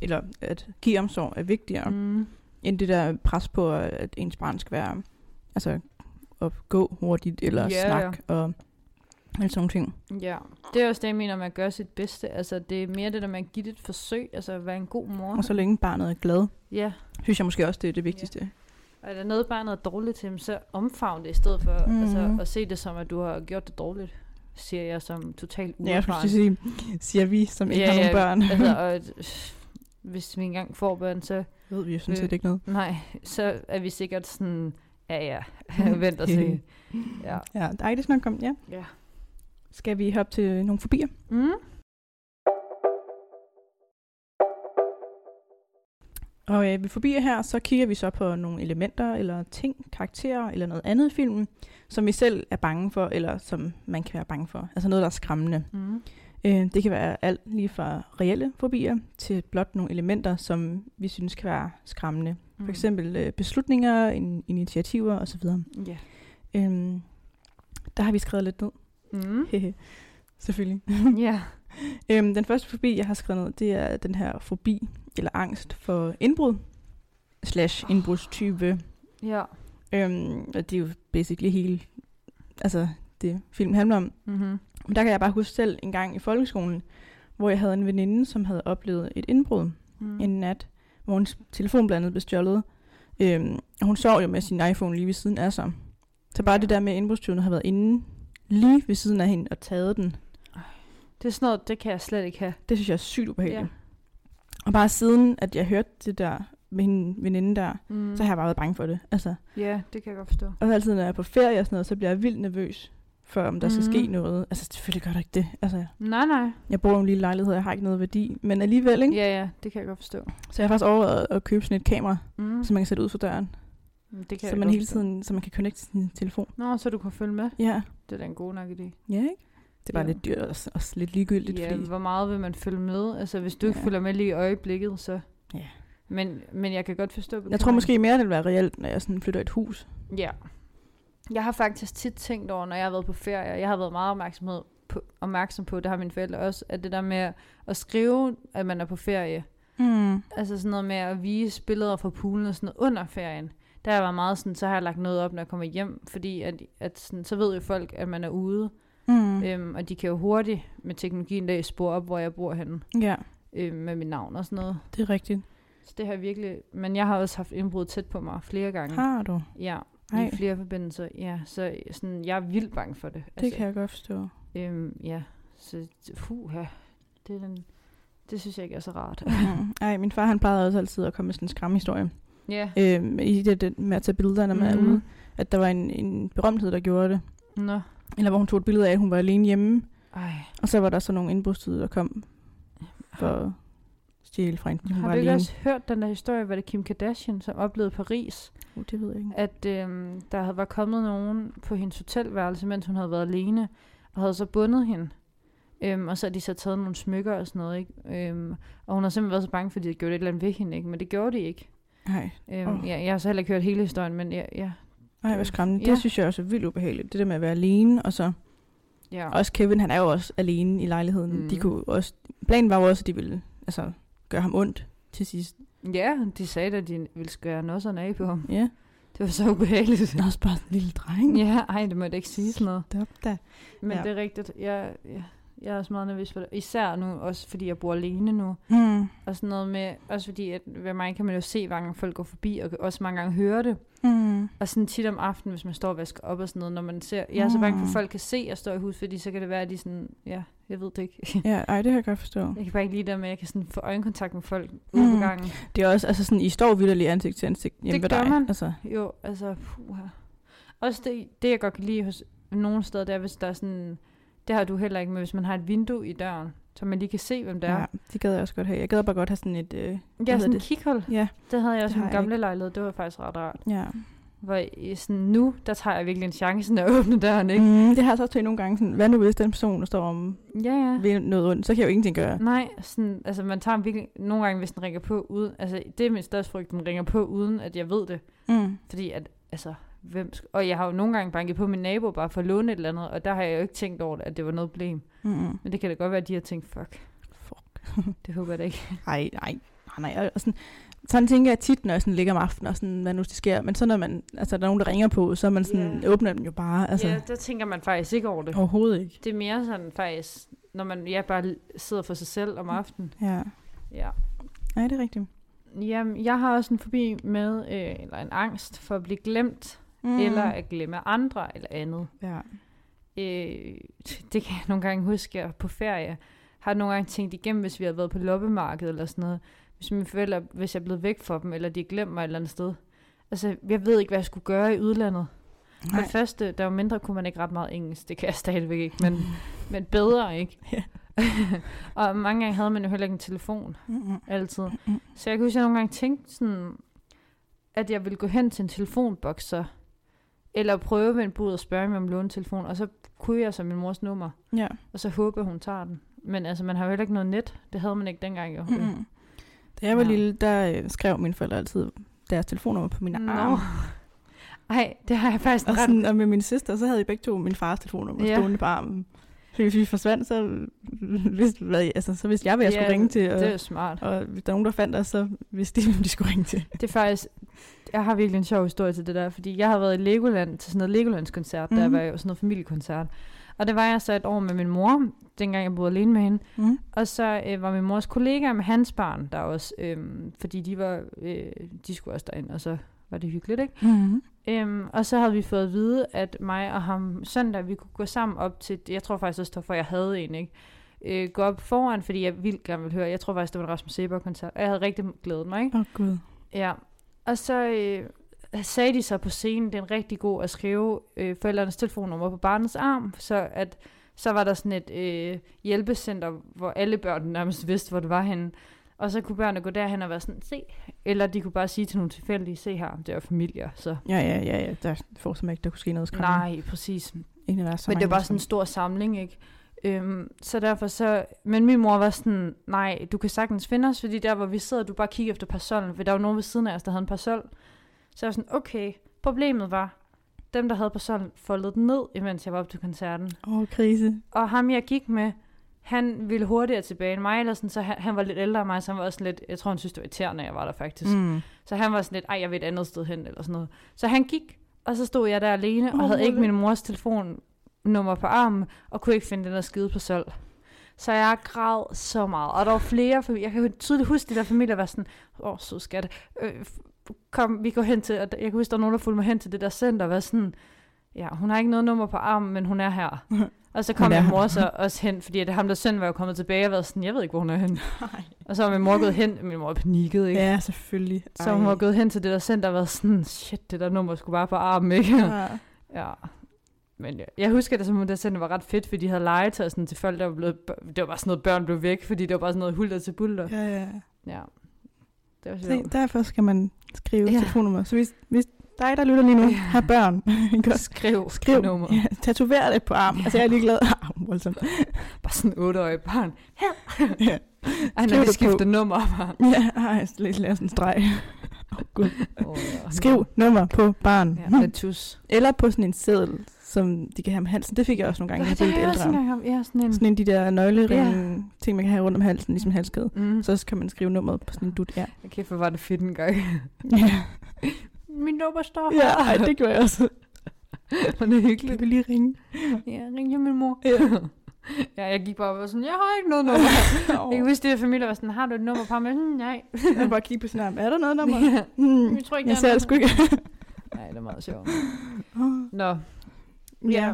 eller at give omsorg er vigtigere, mm. End det der pres på, at ens barn skal være, altså at gå hurtigt, eller Ja, snakke, og alle sådan nogle ting. Ja, det er også det, jeg mener med at gøre sit bedste. Altså, det er mere det der med at give det et forsøg, altså at være en god mor. Og så længe barnet er glad, Ja, synes jeg måske også, det er det vigtigste. og er der noget, barnet er dårligt til, så omfavn det i stedet for mm. altså, at se det som, at du har gjort det dårligt, siger jeg som totalt Ja, jeg skulle uerfaren. sige, siger vi, som ikke har nogen børn. [laughs] altså, og, [laughs] hvis vi engang får børn, så ved vi jo sådan Øh, set ikke noget. nej, så er vi sikkert sådan, ja ja, [laughs] vent og se. Ja. Ja, ej, det er snart kommet, ja. ja. Skal vi hoppe til nogle fobier? Mm. Og øh, ved fobier her, så kigger vi så på nogle elementer, eller ting, karakterer, eller noget andet i filmen, som vi selv er bange for, eller som man kan være bange for. Altså noget, der er skræmmende. Mm. Øh, det kan være alt lige fra reelle fobier, til blot nogle elementer, som vi synes kan være skræmmende. For eksempel øh, beslutninger, in- initiativer osv. Ja. Øhm, der har vi skrevet lidt ned. Mm. Selvfølgelig. [laughs] [laughs] Ja. Øhm, den første fobi, jeg har skrevet ned, det er den her fobi, eller angst for indbrud, slash indbrudstype. Ja. Øhm, og det er jo basically hele, altså det filmen handler om. Mm-hmm. Men der kan jeg bare huske selv en gang i folkeskolen, hvor jeg havde en veninde, som havde oplevet et indbrud Mm. en nat, hvor hendes telefon blandt andet blev stjålet. Øhm, hun sov jo med sin iPhone lige ved siden af sig. Så bare det der med, at indbrudstyvene har været inde lige ved siden af hende og taget den. Det er sådan noget, det kan jeg slet ikke have. Det synes jeg er sygt ubehageligt. Ja. Og bare siden, at jeg hørte det der med hende veninde der, Mm. så har jeg bare været bange for det. Altså, Ja, det kan jeg godt forstå. og altid, når jeg er på ferie og sådan noget, så bliver jeg vildt nervøs for, om der skal Mhm. ske noget. Altså, selvfølgelig gør der ikke det. Altså, Nej, nej. jeg bor i en lille lejlighed, jeg har ikke noget værdi. Men alligevel, ikke? Ja, ja, det kan jeg godt forstå. Så jeg har faktisk overvejet at købe sådan et kamera, Mm. som man kan sætte ud for døren. Det kan så man hele tiden, så man kan connecte til sin telefon. Nå, så du kan følge med. Ja, Det er da en god nok idé. ja ikke? Det er bare Jo. lidt dyrt og også, lidt ligegyldigt, Ja, fordi... hvor meget vil man følge med? Altså, hvis du ikke Ja. følger med lige i øjeblikket, så... Ja. Men, men jeg kan godt forstå Jeg tror måske mere, det vil være reelt, når jeg sådan flytter et hus. Ja. Jeg har faktisk tit tænkt over, når jeg har været på ferie, jeg har været meget opmærksomhed på, opmærksom på, det har mine forældre også, at det der med at skrive, at man er på ferie, Mm. altså sådan noget med at vise billeder fra poolen og sådan noget under ferien, der har jeg været meget sådan, så har jeg lagt noget op, når jeg kommer hjem, fordi at, at sådan, så ved jo folk, at man er ude, Mm. øhm, og de kan jo hurtigt med teknologien der spore op, hvor jeg bor henne, Ja, øhm, med mit navn og sådan noget. det er rigtigt. Så det har virkelig, men jeg har også haft indbrud tæt på mig flere gange. Har du? Ja, Ej. i flere forbindelser, ja. Så sådan, jeg er vildt bange for det. Altså, Det kan jeg godt forstå. Øhm, ja, så fuha, det, er den, det synes jeg ikke er så rart. Mm. Ej, min far han plejede også altid at komme med sådan en skræmhistorie. Ja, Øhm, I det, det med at tage billeder, når man Mhm. er ude. At der var en, en berømthed, der gjorde det. nå, Eller hvor hun tog et billede af, at hun var alene hjemme. ej. Og så var der så nogle indbrudstyder, der kom for at stjæle fra hende. Har du ikke alene. også hørt den der historie, hvor det Kim Kardashian, som oplevede Paris, Uh, det ved jeg ikke. at øhm, der var kommet nogen på hendes hotelværelse, mens hun havde været alene, og havde så bundet hende. Øhm, og så havde de så taget nogle smykker og sådan noget, ikke? Øhm, og hun har simpelthen været så bange, fordi de gjorde et eller andet ved hende, ikke? Men det gjorde de ikke. Nej, Øhm, Åh. ja, jeg har så heller ikke hørt hele historien, men ja, ja, Ej, hvor skræmmende. Ja. Det synes jeg også er vildt ubehageligt. Det der med at være alene, og så ja. også Kevin, han er jo også alene i lejligheden. Mm. De kunne også, planen var jo også, at de ville altså, gøre ham ondt til sidst. Ja, de sagde at de ville skære nosserne af på ham. Ja, Det var så ubehageligt. det er også bare en lille dreng. Ja, ej, det må jeg ikke sige sådan noget. Stop da. Men Ja. ja. det er rigtigt. Jeg, jeg, jeg er også meget nervøs for det. Især nu, også fordi jeg bor alene nu. Mm. Og sådan noget med, også fordi, at ved mig kan man jo se, hvor mange folk går forbi, og også mange gange høre det. Mm. Og sådan tit om aftenen, hvis man står og vasker op og sådan noget, når man ser, jeg er så bange for, Mm. at folk kan se, at jeg står i hus, fordi så kan det være, at de sådan, ja, jeg ved det ikke. [laughs] Ja, ej, det kan jeg godt forstå. Jeg kan bare ikke lide det med, at jeg kan sådan få øjenkontakt med folk ude på Mm. gangen. Det er også, altså sådan, I står vidderligt ansigt til ansigt hjemme Det ved gør dig. man. Altså, Jo, altså, puha. Også det, det, jeg godt kan lide hos nogle steder, det er, hvis der er sådan, det har du heller ikke, men hvis man har et vindue i døren, så man lige kan se, hvem det er. ja, det gad jeg også godt have. Jeg gad bare godt have sådan et... Øh, Ja, sådan det? kikhul. ja, Det havde jeg også i min gamle lejlighed. Det var faktisk ret rart. ja. Hvor i sådan nu, der tager jeg virkelig en chance, jeg åbner døren, ikke? Mm, det har jeg så også til nogle gange. Sådan, hvad nu hvis den person, der står om Ja, ja. ved noget ondt, så kan jeg jo ingenting gøre. Nej, sådan, altså man tager virkelig, nogle gange, hvis den ringer på uden, altså det er min største frygt, den ringer på uden, at jeg ved det. Mm. Fordi at, altså, hvem sk- og jeg har jo nogle gange banket på min nabo bare for at låne et eller andet, og der har jeg jo ikke tænkt over, at det var noget problem. Mm. Men det kan da godt være, at de har tænkt, fuck, Fuck. det håber jeg da ikke. [laughs] Ej, nej, nej, nej. Og sådan, sådan tænker jeg tit, når jeg sådan ligger om aftenen, og sådan, hvad nu det sker. Men så når man, altså, der er nogen, der ringer på, så man sådan, Ja. åbner dem jo bare. Altså, Ja, der tænker man faktisk ikke over det. overhovedet ikke. Det er mere sådan faktisk, når man ja, bare sidder for sig selv om aftenen. Ja, Ja. nej, det er rigtigt. Jamen, jeg har også en forbi med, øh, eller en angst for at blive glemt, mm. eller at glemme andre eller andet. Ja. Øh, [laughs] det kan jeg nogle gange huske, jeg på ferie har nogle gange tænkt igennem, hvis vi havde været på loppemarkedet eller sådan noget. Hvis mine forældre, hvis jeg er blevet væk fra dem, eller de har glemt mig et eller andet sted. Altså, jeg ved ikke, hvad jeg skulle gøre i udlandet. For det første, der var mindre, kunne man ikke ret meget engelsk. Det kan jeg stadigvæk ikke, men, [laughs] men bedre, ikke? Ja. [laughs] og mange gange havde man jo heller ikke en telefon, Mm-mm. altid. Så jeg kunne huske, at jeg nogle gange tænkte sådan, at jeg ville gå hen til en telefonboks, så, eller prøve med en bud og spørge mig om låne en telefon, og så kunne jeg så min mors nummer, Ja. og så håbe, at hun tager den. Men altså, man har jo heller ikke noget net. Det havde man ikke dengang, jo. Mm-mm. Da jeg var Ja. lille, der øh, skrev mine forældre altid deres telefonnummer på mine Nå. arme. Ej, det har jeg faktisk Og, ret. sådan, og med min søster, så havde vi begge to min fars telefonnummer ja. stående på armen. Hvis vi forsvandt, så vidste, hvad, altså, så vidste jeg, hvad jeg Ja, skulle ringe til. Og, Det er smart. og hvis der er nogen, der fandt os, så vidste de, [laughs] hvem de skulle ringe til. Det er faktisk... Jeg har virkelig en sjov historie til det der, fordi jeg har været i Legoland til sådan noget Legolands-koncert, mm. der Mhm. var jo sådan noget familiekoncert. Og det var jeg så et år med min mor, dengang jeg boede alene med hende. Mm. Og så øh, var min mors kollega med hans barn der også, øh, fordi de var, øh, de skulle også derind, og så var det hyggeligt, ikke? Mm. Øhm, og så havde vi fået at vide, at mig og ham søndag, vi kunne gå sammen op til, jeg tror faktisk også, for, jeg havde en, ikke? øh, gå op foran, fordi jeg vildt gerne ville høre. Jeg tror faktisk, det var en Rasmus Seber-koncert. Og jeg havde rigtig glædet mig, ikke? Åh, oh, gud. Ja. Og så øh, sagde de så på scenen, det er en rigtig god at skrive øh, forældrenes telefonnummer på barnets arm, så at så var der sådan et øh, hjælpecenter, hvor alle børn nærmest vidste, hvor det var henne. Og så kunne børnene gå derhen og være sådan, se. Eller de kunne bare sige til nogle tilfældige, se her, det er familier. Så. Ja, ja, ja, ja. Der får som ikke, der kunne ske noget skræmmende. Nej, præcis. Ikke, der er så Men det var bare sådan en stor samling, ikke? Øhm, så derfor så... Men min mor var sådan, nej, du kan sagtens finde os, fordi der, hvor vi sidder, du bare kigger efter parsollen, for der var nogen ved siden af os, der havde en parasol. Så jeg var sådan, okay. Problemet var, dem, der havde parsollen, foldede den ned, imens jeg var op til koncerten. Åh, oh, krise. Og ham, jeg gik med, han ville hurtigere tilbage end mig, eller sådan, så han, han var lidt ældre end mig, så han var også lidt, jeg tror, han synes, det var irriterende, at jeg var der faktisk. Mm. Så han var sådan lidt, ej, jeg vil et andet sted hen, eller sådan noget. Så han gik, og så stod jeg der alene, og havde ikke min mors telefonnummer på armen, og kunne ikke finde den der skide på sol. Så jeg græd så meget. Og der var flere familier. Jeg kan tydeligt huske, de der familier var sådan, åh, oh, så skat. Øh, kom, vi går hen til, og jeg kan huske, der var nogen, der fulgte mig hen til det der center, og var sådan, ja, hun har ikke noget nummer på armen, men hun er her. [laughs] Og så kom min mor så også hen, fordi at ham der søn var jo kommet tilbage og været sådan, jeg ved ikke, hvor hun er hen. Og så var min mor gået hen, min mor panikket, ikke? Ja, selvfølgelig. Så hun var gået hen til det der center og været sådan, shit, det der nummer skulle bare på armen, ikke? Ja. ja. Men jeg, jeg husker det som om, det center var ret fedt, fordi de havde legetøj sådan, til folk, der var blevet, det var bare sådan noget, børn blev væk, fordi det var bare sådan noget hulter til bulter. ja, ja. Ja. Det var Se, sjovt. derfor skal man skrive ja. telefonnummer. Så hvis, hvis dig, der lytter lige nu, Ja. ja. har børn? [laughs] Skriv, skriv, nummer. ja, tatover det på armen. Altså, jeg er ligeglad. [laughs] Ah, voldsomt. Bare sådan en otteårig barn. Ja, Ej, når vi skifter på. nummer. Bare. ja ej, lige lave sådan en streg. Oh, Gud. Oh, ja. Skriv nummer på barn. Ja, med tus. Eller på sådan en seddel, som de kan have om halsen. Det fik jeg også nogle gange, Ja, det jeg ældre. haft. Ja, sådan en. Sådan en de der nøgleringe, ting, man kan have rundt om halsen, ligesom halskæde. Mm. Så kan man skrive nummeret på sådan en dut. Ja. Okay, for var det fedt en gang. ja. [laughs] Min nummer står ja ej, det gjorde jeg også. [laughs] var det Kan hyggeligt. vi lige ringe? Ja, ring til min mor. Ja. ja, jeg gik bare og var sådan, jeg har ikke noget nummer. [laughs] Jeg kan huske, det der familie var sådan, har du et nummer på mig? Nej. Jeg bare kigge på sin arm. Er der noget nummer? Ja. Hmm. Jeg tror ikke, Jeg ser er det sgu ikke. [laughs] Nej, det er meget sjovt. Åh. Nå, ja.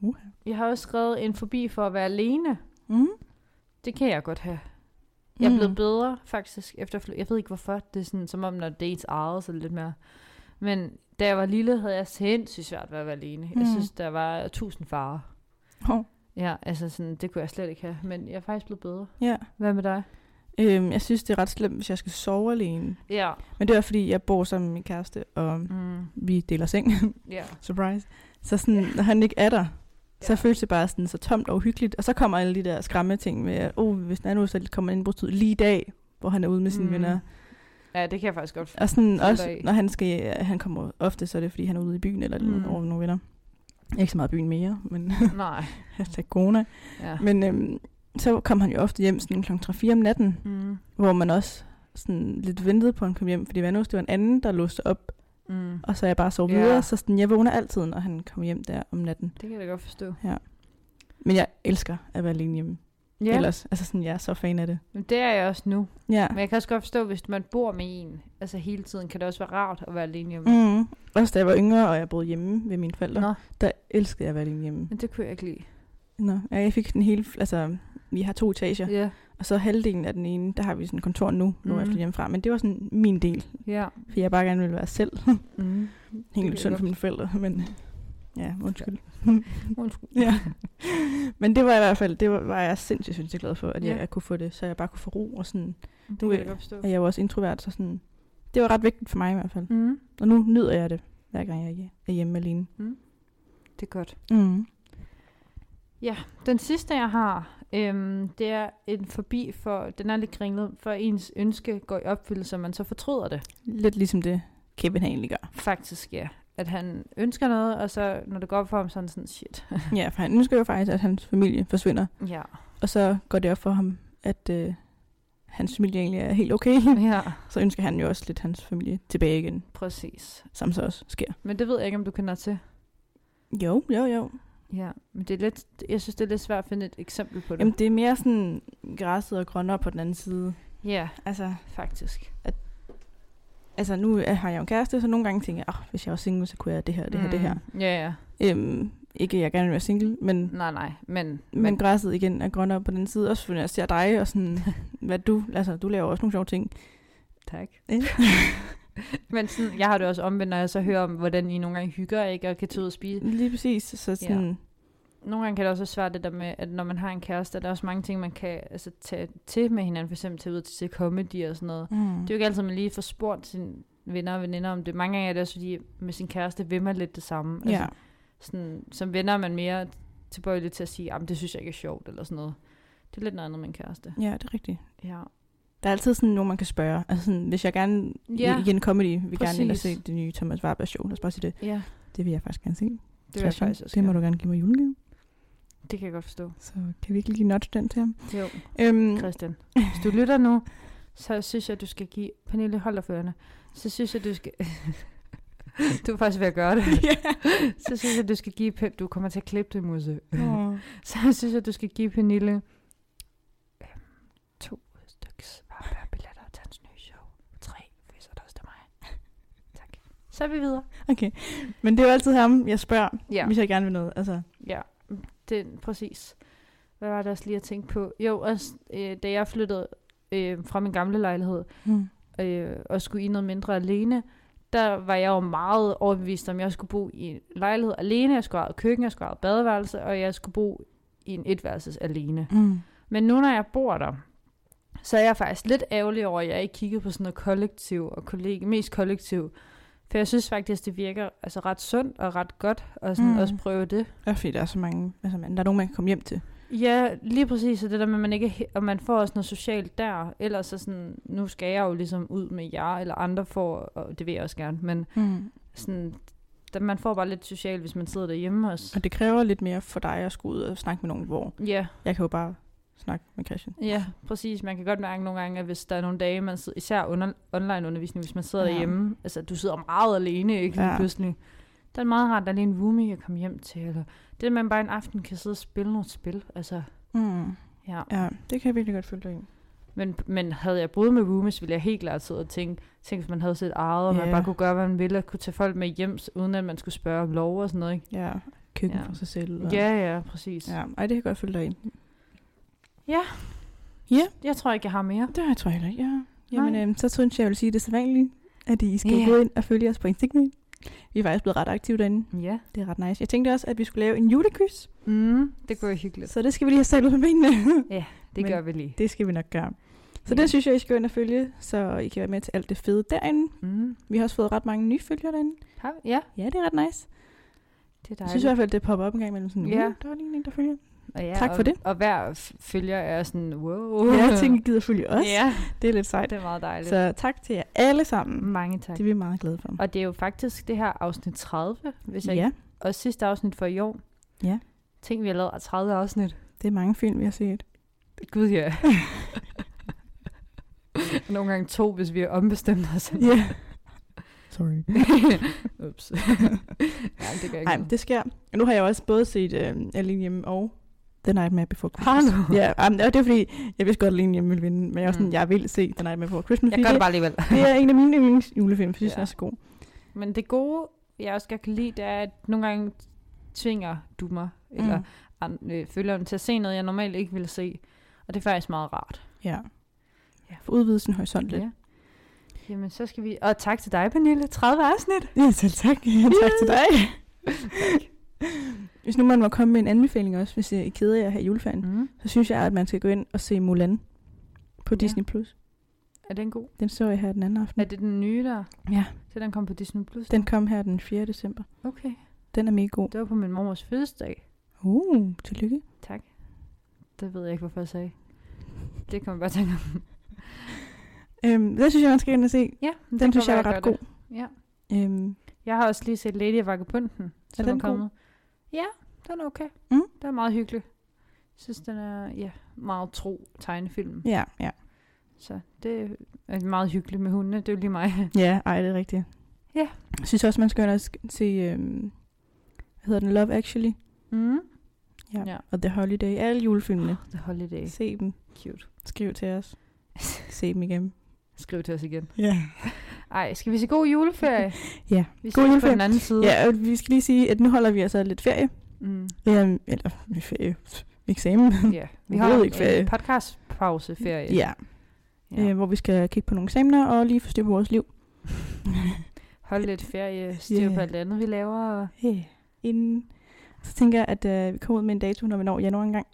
Uh. jeg har også skrevet en forbi for at være alene. Mm. Det kan jeg godt have. Jeg er Mm. blevet bedre, faktisk, efter Jeg ved ikke, hvorfor. Det er sådan, som om, når dates så er det lidt mere. Men da jeg var lille, havde jeg sindssygt svært ved at være alene. Jeg Mm. synes, der var tusind farer. Hov. Ja, altså sådan, det kunne jeg slet ikke have. Men jeg er faktisk blevet bedre. Ja. Hvad med dig? Øhm, jeg synes, det er ret slemt, hvis jeg skal sove alene. Ja. Men det er fordi, jeg bor sammen med min kæreste, og Mm. vi deler seng. Ja. [laughs] Surprise. Så sådan, når han ikke er der, så Ja. føles det bare sådan så tomt og uhyggeligt. Og så kommer alle de der skræmme ting med, at oh, hvis der er nu, så kommer indbrudstid lige i dag, hvor han er ude med sine Mm. venner. Ja, det kan jeg faktisk godt. Og sådan også, når han skal, han kommer ofte, så er det fordi, han er ude i byen eller Mm. over nogle venner. Ikke så meget byen mere, men [laughs] Nej. hashtag corona. Ja. Men øhm, så kom han jo ofte hjem sådan kl. 3-4 om natten, Mm. hvor man også sådan lidt ventede på, at han kom hjem. Fordi hvis det var en anden, der låste op, Mm. og så er jeg bare sov Ja. videre. Så sådan, jeg vågner altid, når han kommer hjem der om natten. Det kan jeg da godt forstå. Men jeg elsker at være alene hjemme. Ja, Ja. Ellers, altså sådan, jeg er så fan af det. men det er jeg også nu. Ja. Men jeg kan også godt forstå, hvis man bor med en, altså hele tiden, kan det også være rart at være alene hjemme. Mm. Også da jeg var yngre, og jeg boede hjemme ved mine forældre, Nå, der elskede jeg at være alene hjemme. men det kunne jeg ikke lide. Nå, ja, jeg fik den hele, altså, vi har to etager, Ja, og så halvdelen af den ene, der har vi sådan kontor nu, nu mm. efter hjemmefra. Men det var sådan min del, ja. for jeg bare gerne ville være selv. Mm. [laughs] Helt jeg synd for mine forældre, men ja, undskyld. Undskyld. [laughs] Ja. Men det var i hvert fald, det var, var jeg sindssygt, sindssygt glad for, at jeg, Ja. jeg kunne få det, så jeg bare kunne få ro, og sådan, Det Nu kan er- jeg jeg var også introvert, så sådan, det var ret vigtigt for mig i hvert fald. Mm. Og nu nyder jeg det, hver gang jeg er hjemme alene. Det er godt. Mm. Den sidste, jeg har, øhm, det er en forbi for, den er lidt kringlet, for ens ønske går i opfyldelse, og man så fortryder det. Lidt ligesom det, Kevin han egentlig gør. Faktisk, ja. At han ønsker noget, og så når det går op for ham, så er han sådan, shit. Ja, for han ønsker jo faktisk, at hans familie forsvinder. ja. Og så går det op for ham, at øh, hans familie egentlig er helt okay. [laughs] Ja, så ønsker han jo også lidt hans familie tilbage igen, præcis. som så også sker. Men det ved jeg ikke, om du kender til. Jo, jo, jo. Ja, men det er lidt, jeg synes, det er lidt svært at finde et eksempel på det. Jamen, det er mere sådan græsset og grønnere på den anden side. ja, Altså, faktisk. altså nu har jeg jo en kæreste, så nogle gange tænker jeg, oh, hvis jeg var single, så kunne jeg det her, det her, det her. Mm. Ja, ja. Øhm, Ikke, at jeg gerne vil være single, men, Nej, nej, men... men græsset igen er grønnere på den side. Også fordi jeg ser dig, og sådan, [laughs] hvad du, altså, du laver også nogle sjove ting. tak. Ja. [laughs] Men sådan, jeg har det også omvendt, når jeg så hører om, hvordan I nogle gange hygger, ikke? Og kan tage ud og spise. Lige præcis. Så sådan. Nogle gange kan det også være svært det der med, at når man har en kæreste, der er også mange ting, man kan altså, tage til med hinanden. For eksempel tage ud til, comedy og sådan noget. mm. Det er jo ikke altid, man lige får spurgt sine venner og veninder om det. Mange gange er det også, fordi med sin kæreste vil man lidt det samme. Altså, ja. sådan, som venner er man mere tilbøjelig til at sige, at det synes jeg ikke er sjovt, eller sådan noget. Det er lidt noget andet med en kæreste. ja, det er rigtigt. Ja. Der er altid sådan nogen, man kan spørge. Altså sådan, hvis jeg gerne Ja, ja, igen comedy vil gerne præcis. se det nye Thomas Warberg show. Lad os bare sige det. Ja, Det vil jeg faktisk gerne se. det vil jeg faktisk også det må gerne. du gerne give mig i julegave. Det kan jeg godt forstå. Så kan vi virkelig lige notch den til ham. Jo, Øhm, Christian. Hvis du lytter nu, så synes jeg, du skal give... Pernille, hold dig for ørerne. Så synes jeg, du skal... [laughs] du er faktisk ved at gøre det. [laughs] Så synes jeg, du skal give... Pe- Du kommer til at klippe det, Musse. Åh. [laughs] Så synes jeg, du skal give Pernille øhm, to styks Varberg-billetter til hans nye show. Tre, hvis der også mig. Tak. Så er vi videre. Okay, men det er jo altid ham, jeg spørger, ja. hvis jeg gerne vil noget. Altså, Ja, er præcis. Hvad var det også lige at tænke på? Jo, også, øh, da jeg flyttede øh, fra min gamle lejlighed, hmm. øh, og skulle i noget mindre alene, der var jeg jo meget overbevist om, at jeg skulle bo i en lejlighed alene, jeg skulle have køkken, jeg skulle have badeværelse, og jeg skulle bo i en etværelses alene. Mm. Men nu når jeg bor der, så er jeg faktisk lidt ærgerlig over, at jeg ikke kiggede på sådan noget kollektiv og kollega, mest kollektiv. For jeg synes faktisk, det virker altså ret sundt og ret godt at sådan Mm. også prøve det. Ja, fordi der er så mange, altså man, der er nogen, man kan komme hjem til. Ja, lige præcis. Og det der med, at man ikke og man får også noget socialt der. Ellers så sådan, nu skal jeg jo ligesom ud med jer eller andre for, og det vil jeg også gerne. Men Mm. sådan, der, man får bare lidt socialt, hvis man sidder derhjemme også. Og det kræver lidt mere for dig at skulle ud og snakke med nogen, hvor Ja, jeg kan jo bare snakke med Christian. ja, præcis. Man kan godt mærke nogle gange, at hvis der er nogle dage, man sidder, især under, online undervisning, hvis man sidder Ja. derhjemme, altså du sidder meget alene, ikke lige Ja. pludselig. Der er meget rart, at der er lige en roomie, jeg komme hjem til, eller det, at man bare en aften kan sidde og spille nogle spil, altså, Mm. ja. Ja, det kan jeg virkelig godt følge dig i. Men, men havde jeg boet med roomies, ville jeg helt klart sidde og tænke, tænke, hvis man havde sit eget, og man Ja. bare kunne gøre, hvad man ville, og kunne tage folk med hjem, uden at man skulle spørge om lov og sådan noget, ikke? Ja, køkken Ja. ja. for sig selv. Og, Ja, ja, præcis. ja. Ej, det kan jeg godt følge dig i. Jeg tror ikke, jeg har mere. Det tror jeg heller ikke, ja. Jamen, Nej. øhm, så synes jeg, jeg vil sige det sædvanlige, at I skal Ja. yeah. gå ind og følge os på Instagram. Vi er faktisk blevet ret aktive derinde. Ja. Det er ret nice. Jeg tænkte også, at vi skulle lave en julequiz. Mm, det går hyggeligt. Så det skal vi lige have sat på benene. Det Men- gør vi lige. det skal vi nok gøre. Så Ja. det synes jeg, I skal gå ind og følge, så I kan være med til alt det fede derinde. Mm. Vi har også fået ret mange nye følgere derinde. Har vi? Ja, Ja, det er ret nice. det er Jeg synes i dejligt. hvert fald, det popper op en gang imellem. Sådan, Ja. ja. der var lige en, der følger. Og ja, tak for og, det. Og hver følger er sådan, wow. Ja, jeg tænker, gider følge os. Ja, Det er lidt sejt. det er meget dejligt. Så tak til jer alle sammen. Mange tak. Det er vi meget glade for. Og det er jo faktisk det her afsnit 30, hvis jeg Ja, ikke... Og sidste afsnit for i år. Ja. Tænk, vi har lavet 30 afsnit. det er mange film, vi har set. Gud, ja. [laughs] Nogle gange to, hvis vi er ombestemt os. Ja. [laughs] Sorry. Ups. [laughs] ja, det gør ikke noget. det sker. Nu har jeg også både set øh, Alene Hjemme og The Nightmare Before Har Christmas. du? Ja, um, og det er fordi, jeg vidste godt, at Hjemme ville vinde, men jeg, var sådan, Mm. jeg vil se The Nightmare Before Christmas. Jeg gør det bare alligevel. det er en af mine yndlings julefilm, for jeg synes, Ja. den er så god. Men det gode, jeg også godt kan lide, det er, at nogle gange tvinger du mig, eller Mm. øh, følgeren til at se noget, jeg normalt ikke ville se. Og det er faktisk meget rart. Ja. Ja. For udvide sin horisont lidt. Ja. Jamen, så skal vi... Og tak til dig, Pernille. 30 afsnit. Ja, selv tak. Ja, tak til dig. [laughs] Hvis nu man må komme med en anbefaling også, hvis I keder jer her i juleferien, Mm. så synes jeg, at man skal gå ind og se Mulan på Ja. Disney+. Plus. Er den god? Den så jeg her den anden aften. Er det den nye der? Ja, Så den kom på Disney+. Plus? den kom her den 4. december. Okay. Den er mega god. Det var på min mormors fødselsdag. Uh, tillykke. Tak. Det ved jeg ikke, hvorfor jeg sagde. Det kan man bare tænke om. [laughs] Øhm, den synes jeg, man skal ind og se. Ja, Den det synes jeg var ret god. det. Ja. Øhm, Jeg har også lige set Lady Vagabunden, som den er god? Ja, den er okay. Mm. Den er meget hyggelig. Jeg synes, den er ja, meget tro tegnefilm. ja, ja. Så det er meget hyggeligt med hundene. Det er jo lige mig. [laughs] Ja, ej, det er rigtigt. Ja. Jeg synes også, man skal ind og sk- se, øhm, hvad hedder den, Love Actually. Mm. Ja. Ja. Og The Holiday. Alle julefilmene. The Holiday. Se dem. Cute. Skriv til os. [laughs] se dem igen. Skriv til os igen. Ja. [laughs] Ej, skal vi se god juleferie? [laughs] Ja. Vi God ses på juleferie. den anden side. Ja, og vi skal lige sige, at nu holder vi altså lidt ferie. Mm. Ja, eller ferie. Eksamen. Ja, vi har en ikke, hvad- øh, podcastpauseferie. Ja. Ja. Øh, hvor vi skal kigge på nogle eksamener og lige få styr på vores liv. [laughs] Hold lidt ferie, styr Ja. på alt andet, vi laver. Hey. Inden. Så tænker jeg, at øh, vi kommer ud med en dato, når vi når januar engang.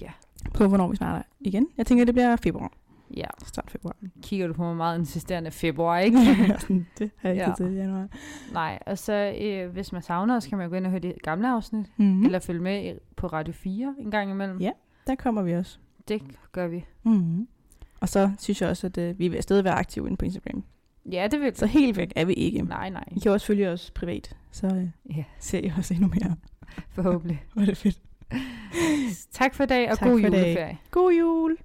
Ja. På hvornår vi starter igen. Jeg tænker, det bliver februar. Ja, Start februar. kigger du på mig meget insisterende februar, ikke? [laughs] Det har jeg ikke Ja. til i januar. Nej, og så øh, hvis man savner os, kan man jo gå ind og høre de gamle afsnit, Mm-hmm. mm. eller følge med på Radio 4 en gang imellem. Ja. Der kommer vi også. Det gør vi. Mm-hmm. Og så synes jeg også, at øh, vi vil stadig være aktive inde på Instagram. Ja, det vil Så helt væk er vi ikke. Nej, nej. I kan også følge os privat, så øh, Ja, ser I også endnu mere. forhåbentlig. [laughs] Hvor er det fedt. tak for i dag, og Tak god juleferie. God jul!